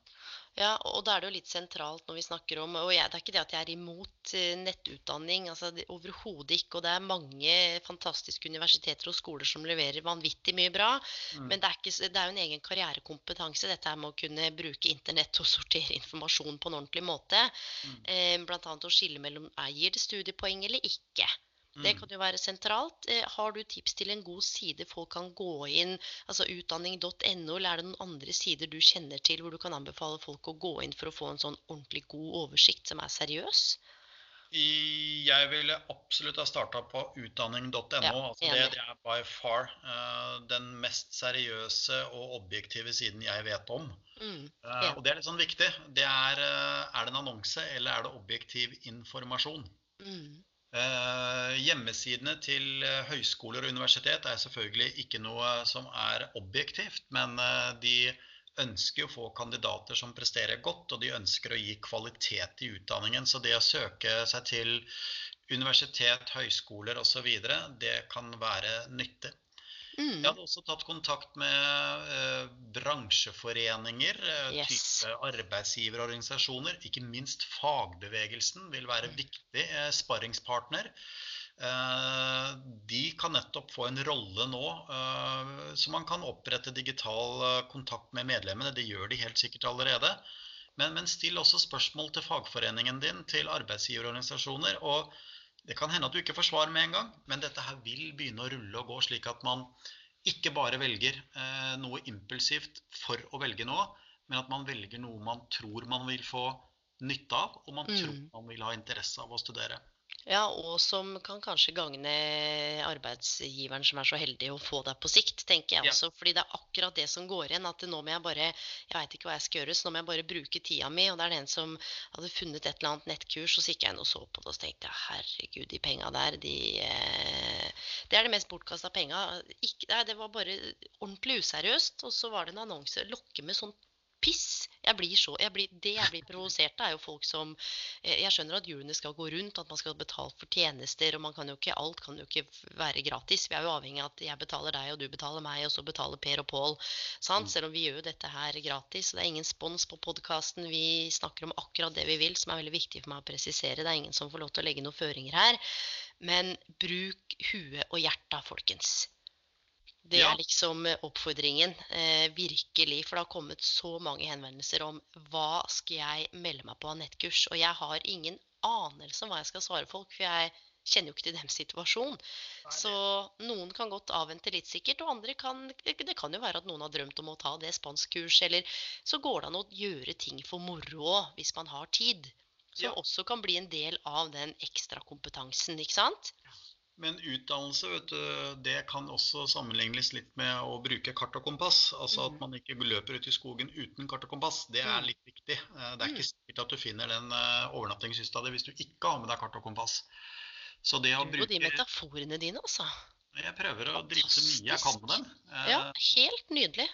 Ja, og da er det jo litt sentralt når vi snakker om Og jeg, det er ikke det at jeg er imot eh, nettutdanning, altså overhodet ikke. Og det er mange fantastiske universiteter og skoler som leverer vanvittig mye bra. Mm. Men det er, ikke, det er jo en egen karrierekompetanse, dette her med å kunne bruke internett og sortere informasjon på en ordentlig måte. Mm. Eh, annet å skille mellom gir det studiepoeng eller ikke. Det Mm. kan jo være sentralt. Eh, har du tips til en god side folk kan gå inn, altså utdanning.no, eller er det noen andre sider du kjenner til hvor du kan anbefale folk å gå inn for å få en sånn ordentlig god oversikt som er seriøs? Jeg ville absolutt ha starta på utdanning.no. Ja, altså det, det er by far uh, den mest seriøse og objektive siden jeg vet om. Mm, Ja. og det er litt sånn viktig. Det er, uh, er det en annonse, eller er det objektiv informasjon? mm, Eh, hjemmesidene til eh, høyskoler og universitet er selvfølgelig ikke noe som er objektivt, men eh, de ønsker å få kandidater som presterer godt, og de ønsker å gi kvalitet i utdanningen. Så det å søke seg til universitet, høyskoler osv., det kan være nyttig. Mm. Jeg hadde også tatt kontakt med eh, bransjeforeninger, eh, Yes. type arbeidsgiverorganisasjoner. Ikke minst fagbevegelsen vil være Mm. viktig eh, sparringspartner. Eh, de kan nettopp få en rolle nå, eh, så man kan opprette digital eh, kontakt med medlemmene. Det gjør de helt sikkert allerede. Men, men still også spørsmål til fagforeningen din, til arbeidsgiverorganisasjoner. og det kan hende at du ikke får svar med en gang, men dette her vil begynne å rulle og gå, slik at man ikke bare velger eh, noe impulsivt for å velge noe, men at man velger noe man tror man vil få nytte av, og man Mm. tror man vil ha interesse av å studere. Ja, og som kan kanskje gagne arbeidsgiveren som er så heldig å få deg på sikt, tenker jeg Ja. også. Fordi det er akkurat det som går igjen. At nå må jeg bare Jeg veit ikke hva jeg skal gjøre, så nå må jeg bare bruke tida mi. Og det er den som hadde funnet et eller annet nettkurs, og så gikk jeg inn og så på det, og så tenkte jeg herregud, de penga der, de eh, Det er det mest bortkasta penga. Ikke- nei, Det var bare ordentlig useriøst. Og så var det en annonse. Lokke med sånn piss. Jeg blir så, jeg blir, det jeg blir provosert av, er jo folk som eh, Jeg skjønner at hjulene skal gå rundt, at man skal betale for tjenester, og man kan jo ikke, alt kan jo ikke være gratis. Vi er jo avhengig av at jeg betaler deg, og du betaler meg, og så betaler Per og Pål. Mm. Selv om vi gjør jo dette her gratis. og Det er ingen spons på podkasten. Vi snakker om akkurat det vi vil, som er veldig viktig for meg å presisere. Det er ingen som får lov til å legge noen føringer her. Men bruk huet og hjertet, folkens. Det Ja. er liksom eh, oppfordringen. Eh, virkelig. For det har kommet så mange henvendelser om hva skal jeg melde meg på av nettkurs. Og jeg har ingen anelse om hva jeg skal svare folk, for jeg kjenner jo ikke til deres situasjon. Så noen kan godt avvente litt sikkert, og andre kan Det kan jo være at noen har drømt om å ta det spanskkurset, eller så går det an å gjøre ting for moro òg, hvis man har tid. Som Ja. også kan bli en del av den ekstrakompetansen, ikke sant? Men utdannelse, vet du, det kan også sammenlignes litt med å bruke kart og kompass. Altså at Mm. man ikke løper ut i skogen uten kart og kompass. Det er Mm. litt viktig. Eh, Det er Mm. ikke sikkert at du finner den eh, overnattingshytta di hvis du ikke har med deg kart og kompass. Så det å Du og de metaforene dine, altså. Jeg prøver å drive så mye jeg kan med dem. Eh, Ja, helt nydelig.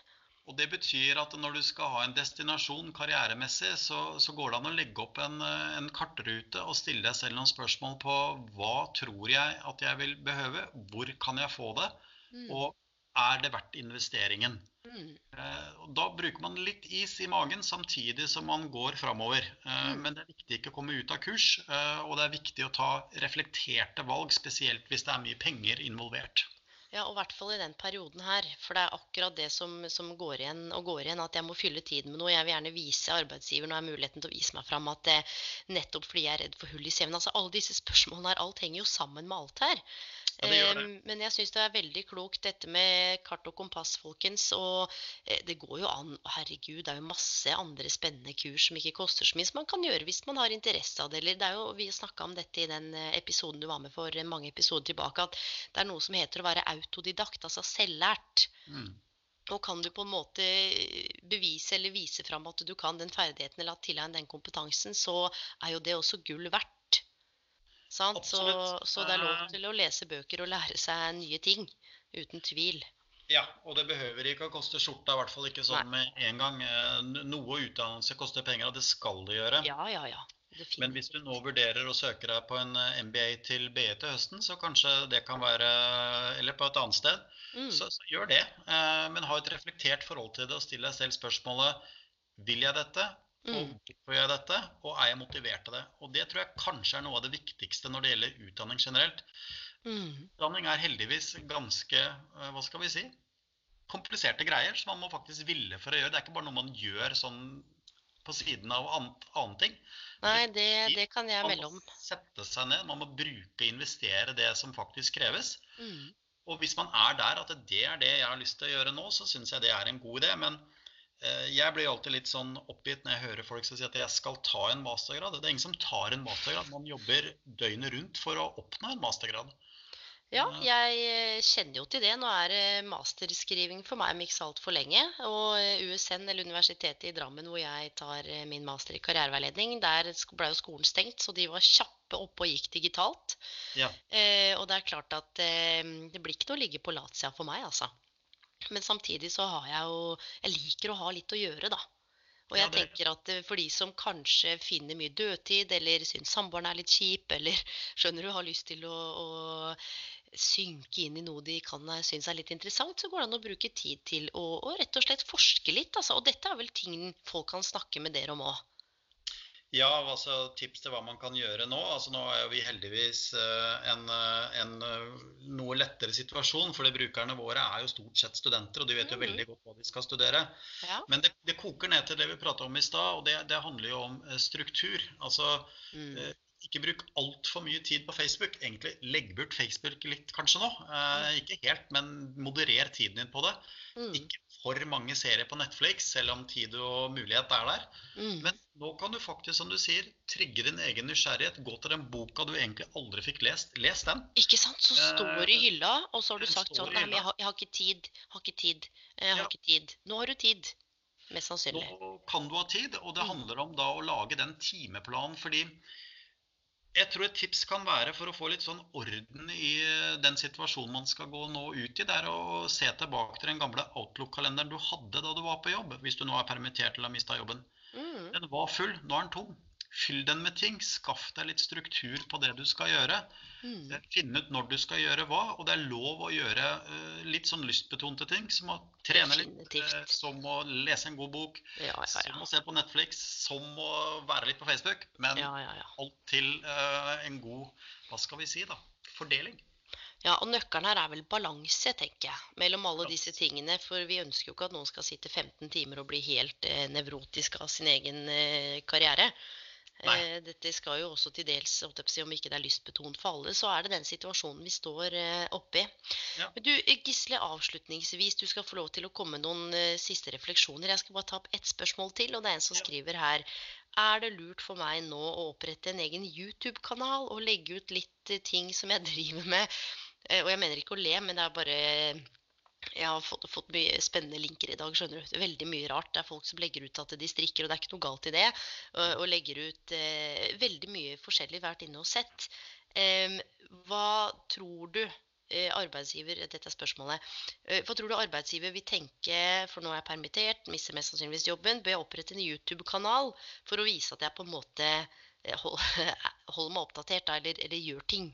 Og det betyr at når du skal ha en destinasjon karrieremessig, så, så går det an å legge opp en, eh, en kartrute og stille deg selv noen spørsmål på hva tror jeg at jeg vil behøve, hvor kan jeg få det, Mm. og er det verdt investeringen? Mm. Eh, Da bruker man litt is i magen samtidig som man går framover. Eh, Mm. Men det er viktig ikke å komme ut av kurs, eh, og det er viktig å ta reflekterte valg, spesielt hvis det er mye penger involvert. Ja, og i hvert fall i den perioden her. For det er akkurat det som, som går igjen og går igjen, at jeg må fylle tiden med noe. Jeg vil gjerne vise arbeidsgiveren og har muligheten til å vise meg fram at det, nettopp fordi jeg er redd for hull i CV-en. Altså alle disse spørsmålene her, alt henger jo sammen med alt her. Ja, det gjør det. Men jeg syns det er veldig klokt dette med kart og kompass, folkens. Og eh, det går jo an. Herregud, det er jo masse andre spennende kurs som ikke koster så mye, som man kan gjøre hvis man har interesse av det. Eller det er jo, vi snakka om dette i den eh, episoden du var med for eh, mange episoder tilbake, at det er noe som heter å være autodidakt, altså selvlært. Mm. Og kan du på en måte bevise eller vise fram at du kan den ferdigheten eller har tilegnet den kompetansen, så er jo det også gull verdt. Sant? Så, så det er lov Eh. til å lese bøker og lære seg nye ting. Uten tvil. Ja, og det behøver ikke å koste skjorta, i hvert fall ikke sånn med en gang. Eh, noe utdannelse koster penger, og det skal det gjøre. Ja, ja, ja. Men hvis du nå vurderer å søke deg på en eh, MBA til BE til høsten, så kanskje det kan være Eller på et annet sted. Mm. Så, så, gjør det. Men ha et reflektert forhold til det og still deg selv spørsmålet Vil jeg dette? Mm. hvorfor gjør jeg dette? Og er jeg motivert til det? Og det tror jeg kanskje er noe av det viktigste når det gjelder utdanning generelt. Mm. Utdanning er heldigvis ganske eh, Hva skal vi si? kompliserte greier som man må faktisk ville for å gjøre. Det er ikke bare noe man gjør sånn på siden av annen ting. Nei, det, det, kan jeg melde om. Man må sette seg ned, man må bruke og investere det som faktisk kreves. Mm. Og hvis man er der at det er det jeg har lyst til å gjøre nå, så syns jeg det er en god idé. Men jeg blir alltid litt sånn oppgitt når jeg hører folk som sier at jeg skal ta en mastergrad. Det er ingen som tar en mastergrad. Man jobber døgnet rundt for å oppnå en mastergrad. Ja, jeg eh, kjenner jo til det. Nå er det masterskriving for meg om ikke så altfor lenge. Og eh, USN, eller Universitetet i Drammen, hvor jeg tar eh, min master i karriereveiledning, der ble jo skolen stengt, så de var kjappe oppe og gikk digitalt. Ja. Eh, og det er klart at eh, det blir ikke noe å ligge på latsida for meg, altså. Men samtidig så har jeg jo Jeg liker å ha litt å gjøre, da. Og jeg ja, tenker at for de som kanskje finner mye dødtid, eller syns samboeren er litt kjip, eller skjønner du, har lyst til å, å synke inn i noe de kan eh, synes er litt interessant, så går det an å bruke tid til å, å rett og slett forske litt. Altså. Og dette er vel ting folk kan snakke med dere om òg? Ja, altså tips til hva man kan gjøre nå. Altså Nå er vi heldigvis eh, en, eh, en noe lettere situasjon. For brukerne våre er jo stort sett studenter, og de vet jo mm. veldig godt hva de skal studere. Ja. Men det, det, koker ned til det vi prata om i stad, og det, det, handler jo om struktur. Altså mm ikke bruk altfor mye tid på Facebook. Egentlig legg bort Facebook litt kanskje nå. Eh, ikke helt, men moderer tiden din på det. Mm. Ikke for mange serier på Netflix, selv om tid og mulighet er der. Mm. Men nå kan du faktisk, som du sier, trigge din egen nysgjerrighet. Gå til den boka du egentlig aldri fikk lest. Les den. Ikke sant? Så står det i hylla, og så har du sagt sånn Nei, men jeg har, jeg har, ikke tid. Har ikke tid. Jeg har ja. ikke tid. Nå har du tid. Mest sannsynlig. Nå kan du ha tid, og det mm. handler om da å lage den timeplanen. fordi jeg tror et tips kan være for å få litt sånn orden i eh, den situasjonen man skal gå nå ut i, det er å se tilbake til den gamle Outlook-kalenderen du hadde da du var på jobb, hvis du nå er permittert eller har mista jobben. Mm. Den var full, nå er den tom. Fyll den med ting. Skaff deg litt struktur på det du skal gjøre. Mm. Finn ut når du skal gjøre hva. Og det er lov å gjøre uh, litt sånn lystbetonte ting, som å trene litt, uh, som å lese en god bok, ja, ja, ja. som å se på Netflix, som å være litt på Facebook. Men alt til uh, en god, hva skal vi si, da, fordeling. Ja, og nøkkelen her er vel balanse, tenker jeg, mellom alle disse tingene. For vi ønsker jo ikke at noen skal sitte 15 timer og bli helt eh, nevrotisk av sin egen eh, karriere. Eh, dette skal jo også til dels, om ikke det er lystbetont for alle, så er det den situasjonen vi står eh, oppi. Ja. Men du, Gisle, avslutningsvis, du skal få lov til å komme med noen eh, siste refleksjoner. Jeg skal bare ta opp ett spørsmål til, og det er en som ja. skriver her. Er det lurt for meg nå å opprette en egen YouTube-kanal og legge ut litt ting som jeg driver med? Og jeg mener ikke å le, men det er bare jeg har fått, fått, mye spennende linker i dag. skjønner du. Veldig mye rart. Det er folk som legger ut at de strikker, og det er ikke noe galt i det. Og, og legger ut eh, veldig mye forskjellig. Vært inne og sett. Eh, hva tror du eh, arbeidsgiver Dette er spørsmålet. Eh, hva tror du arbeidsgiver vil tenke, for nå er jeg permittert, mister mest sannsynligvis jobben, bør jeg opprette en YouTube-kanal for å vise at jeg på en måte eh, holder, hold meg oppdatert, eller, eller gjør ting?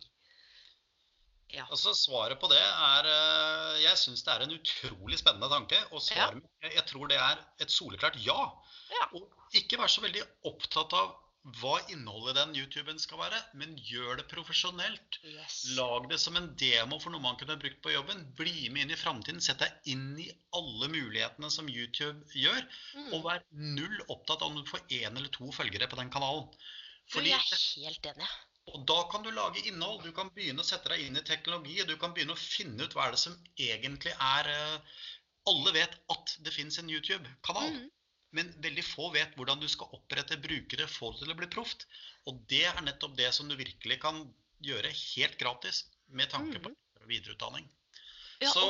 Ja. Altså Svaret på det er eh, Jeg syns det er en utrolig spennende tanke. Og svaret ja. jeg tror det er et soleklart ja. ja. Og ikke vær så veldig opptatt av hva innholdet i den YouTuben skal være, men gjør det profesjonelt. Yes. Lag det som en demo for noe man kunne brukt på jobben. Bli med inn i framtiden. Sett deg inn i alle mulighetene som YouTube gjør. Mm. Og vær null opptatt av om du får én eller to følgere på den kanalen. Fordi, du, jeg er helt enig. Og da kan du lage innhold. Du kan begynne å sette deg inn i teknologi. Du kan begynne å finne ut hva er det som egentlig er eh, Alle vet at det fins en YouTube-kanal. Mm. Men veldig få vet hvordan du skal opprette brukere, få det til å bli proft. Og det er nettopp det som du virkelig kan gjøre helt gratis med tanke på mm. videreutdanning. Ja, så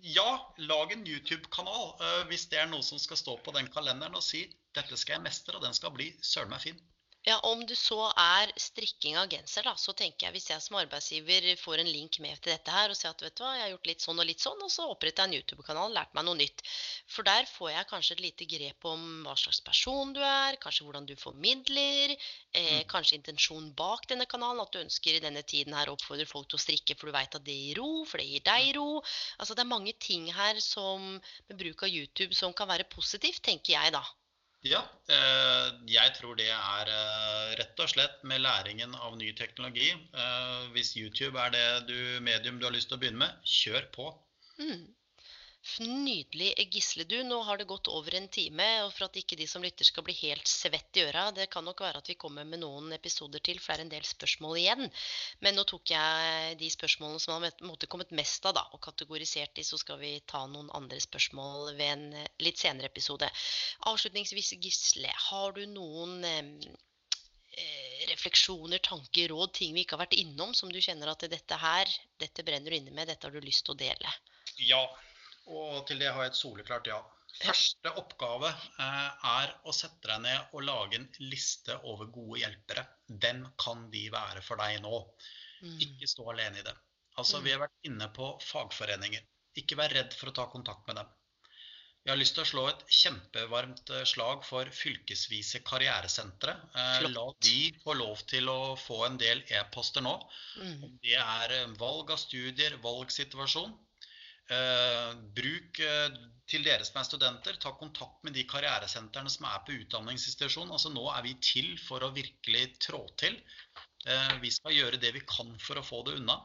ja, lag en YouTube-kanal uh, hvis det er noe som skal stå på den kalenderen og si dette skal jeg mestre, og den skal bli søren meg fin. Ja, Om du så er strikking av genser, da, så tenker jeg hvis jeg som arbeidsgiver får en link med til dette her og sier at vet du hva, jeg har gjort litt sånn og litt sånn, og så oppretter jeg en YouTube-kanal, og lært meg noe nytt. For der får jeg kanskje et lite grep om hva slags person du er, kanskje hvordan du formidler, eh, Mm. kanskje intensjonen bak denne kanalen, at du ønsker i denne tiden her å oppfordre folk til å strikke, for du veit at det gir ro, for det gir deg ro. Altså det er mange ting her som med bruk av YouTube som kan være positivt, tenker jeg da. Ja, eh, jeg tror det er eh, rett og slett med læringen av ny teknologi. Eh, hvis YouTube er det du, medium du har lyst til å begynne med, kjør på. Mm. Nydelig, Gisle. Du, nå har det gått over en time, og for at ikke de som lytter skal bli helt svett i øra, det kan nok være at vi kommer med noen episoder til, for det er en del spørsmål igjen. Men nå tok jeg de spørsmålene som har måtte kommet mest av, da, og kategorisert de, så skal vi ta noen andre spørsmål ved en eh, litt senere episode. Avslutningsvis, Gisle, har du noen eh, refleksjoner, tanker, råd, ting vi ikke har vært innom, som du kjenner at dette her, dette brenner du inne med, dette har du lyst til å dele? Ja, og til det har jeg et soleklart ja. Første oppgave eh, er å sette deg ned og lage en liste over gode hjelpere. Hvem kan de være for deg nå? Mm. Ikke stå alene i det. Altså, Mm. Vi har vært inne på fagforeninger. Ikke vær redd for å ta kontakt med dem. Jeg har lyst til å slå et kjempevarmt eh, slag for fylkesvise karrieresentre. Eh, La de få lov til å få en del e-poster nå. Mm. Om det er valg av studier, valgsituasjon. Eh, bruk eh, til dere som er studenter, ta kontakt med de karrieresentrene som er på utdanningsinstitusjon. Altså Nå er vi til for å virkelig trå til. Eh, vi skal gjøre det vi kan for å få det unna.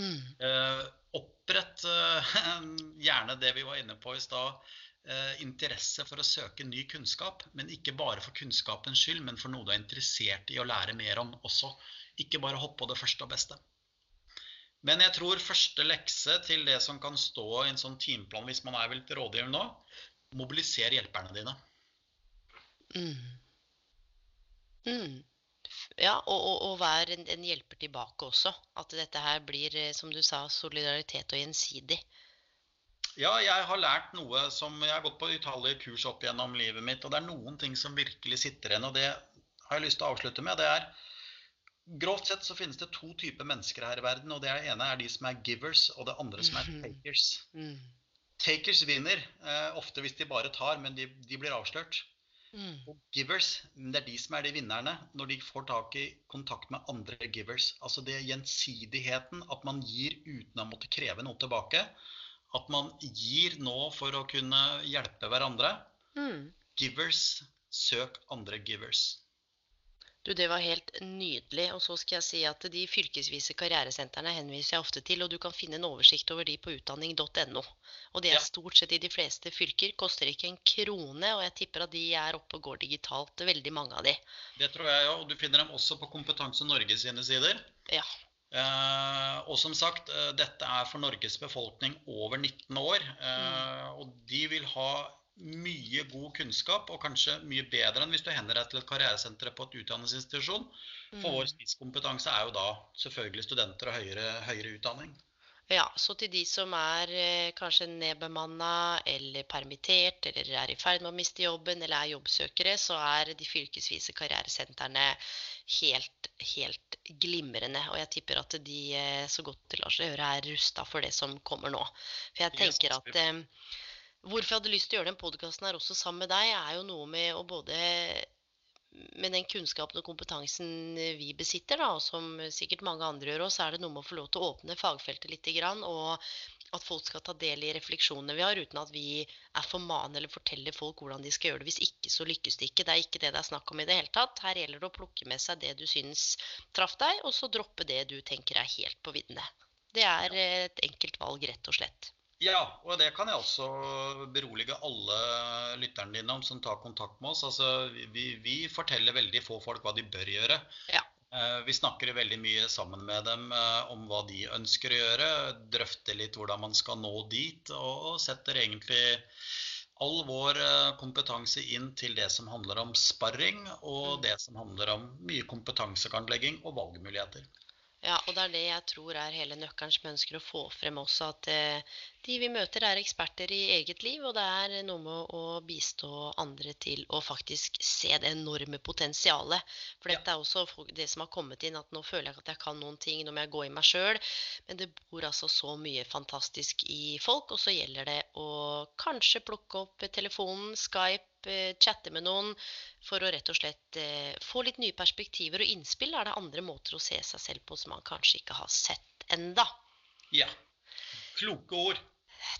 Mm. Eh, opprett eh, gjerne det vi var inne på i stad. Eh, interesse for å søke ny kunnskap, men ikke bare for kunnskapens skyld, men for noe du er interessert i å lære mer om også. Ikke bare hoppe på det første og beste. Men jeg tror første lekse til det som kan stå i en sånn timeplan hvis man er vel til rådgiver nå, mobiliser hjelperne dine. Mm. Mm. Ja, og, og, og vær en, en hjelper tilbake også. At dette her blir, eh, som du sa, solidaritet og gjensidig. Ja, jeg har lært noe som Jeg har gått på utallige kurs opp gjennom livet mitt, og det er noen ting som virkelig sitter igjen, og det har jeg lyst til å avslutte med. Det er Grovt sett så finnes det to typer mennesker her i verden, og det er ene er de som er givers, og det andre som er Mhm. takers. Mm. Takers vinner, eh, ofte hvis de bare tar, men de, de blir avslørt. Mm. Og givers, det er de som er de vinnerne når de får tak i kontakt med andre givers. Altså det gjensidigheten, at man gir uten å måtte kreve noe tilbake. At man gir nå for å kunne hjelpe hverandre. Mm. Givers, søk andre givers. Du, det var helt nydelig. Og så skal jeg si at de fylkesvise karrieresentrene henviser jeg ofte til, og du kan finne en oversikt over de på utdanning.no. Og det er stort sett i de fleste fylker. Koster ikke en krone, og jeg tipper at de er oppe og går digitalt, veldig mange av de. Det tror jeg òg. Og du finner dem også på Kompetanse Norge sine sider. Ja. Eh, og som sagt, eh, dette er for Norges befolkning over 19 år. Eh, og de vil ha mye god kunnskap, og kanskje mye bedre enn hvis du hender deg til et karrieresenter på et utdanningsinstitusjon. For vår spisskompetanse er jo da selvfølgelig studenter og høyere, høyere utdanning. Ja, så til de som er eh, kanskje nedbemanna eller permittert eller er i ferd med å miste jobben eller er jobbsøkere, så er de fylkesvise karrieresentrene helt, helt glimrende. Og jeg tipper at de eh, så godt det lar seg gjøre er rusta for det som kommer nå. For jeg tenker at Hvorfor jeg hadde lyst til å gjøre den podkasten her også sammen med deg, er jo noe med å både med den kunnskapen og kompetansen vi besitter, da, og som sikkert mange andre gjør også, er det noe med å få lov til å åpne fagfeltet litt, og at folk skal ta del i refleksjonene vi har, uten at vi er for mane eller forteller folk hvordan de skal gjøre det. Hvis ikke, så lykkes det ikke. Det er ikke det det er snakk om i det hele tatt. Her gjelder det å plukke med seg det du syns traff deg, og så droppe det du tenker er helt på viddene. Det er et enkelt valg, rett og slett. Ja, og det kan jeg også berolige alle lytterne dine om som tar kontakt med oss. Altså, vi, vi forteller veldig få folk hva de bør gjøre. Ja. Eh, Vi snakker veldig mye sammen med dem eh, om hva de ønsker å gjøre, drøfter litt hvordan man skal nå dit, og setter egentlig all vår eh, kompetanse inn til det som handler om sparring, og Mm. det som handler om mye kompetansekartlegging og valgmuligheter. Ja, og det er det jeg tror er hele nøkkelen som ønsker å få frem også. At eh, de vi møter er eksperter i eget liv, og det er noe med å bistå andre til å faktisk se det enorme potensialet. For dette er også det som har kommet inn, at nå føler jeg at jeg kan noen ting, nå må jeg gå i meg sjøl. Men det bor altså så mye fantastisk i folk, og så gjelder det å kanskje plukke opp telefonen, Skype, chatte med noen for å rett og slett eh, få litt nye perspektiver og innspill. Er det andre måter å se seg selv på som man kanskje ikke har sett enda? Ja. Kloke ord.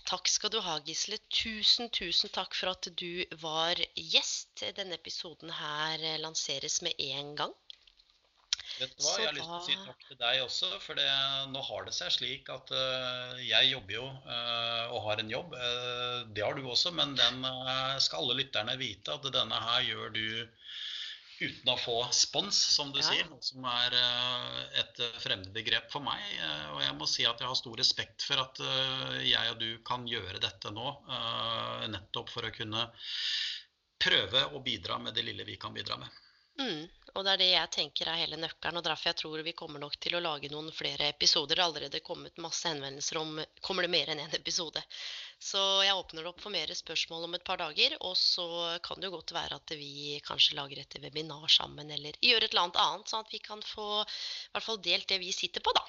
Takk skal du ha, Gisle. Tusen, tusen takk for at du var gjest. Denne episoden her lanseres med en gang. Vet du hva, Jeg har lyst til å si takk til deg også. For det, nå har det seg slik at uh, jeg jobber jo uh, og har en jobb. Uh, det har du også, men den skal alle lytterne vite at denne her gjør du uten å få spons, som du ja. sier. Som er et fremmed begrep for meg. Og jeg må si at jeg har stor respekt for at jeg og du kan gjøre dette nå. Nettopp for å kunne prøve å bidra med det lille vi kan bidra med. Mm, og det er det jeg tenker er hele nøkkelen, og derfor jeg tror vi kommer nok til å lage noen flere episoder. Det har allerede kommet masse henvendelser om kommer det mer enn én en episode. Så jeg åpner det opp for mer spørsmål om et par dager, og så kan det jo godt være at vi kanskje lager et webinar sammen, eller gjør et eller annet annet, sånn at vi kan få i hvert fall delt det vi sitter på, da.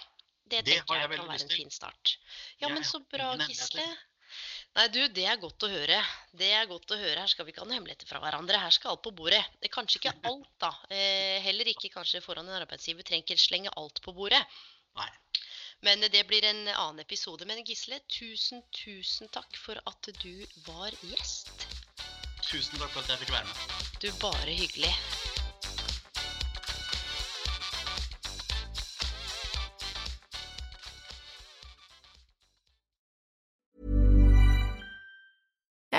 Det, det tenker jeg, jeg kan være en fin start. Ja, men så bra, Gisle. Nei, du, det er godt å høre. Det er godt å høre. Her skal vi ikke ha noen hemmeligheter fra hverandre. Her skal alt på bordet. Det er kanskje ikke alt, da. Eh, heller ikke kanskje foran en arbeidsgiver. Trenger ikke slenge alt på bordet. Nei. Men det blir en annen episode. Men Gisle, tusen, tusen takk for at du var gjest. Tusen takk for at jeg fikk være med. Du, bare hyggelig.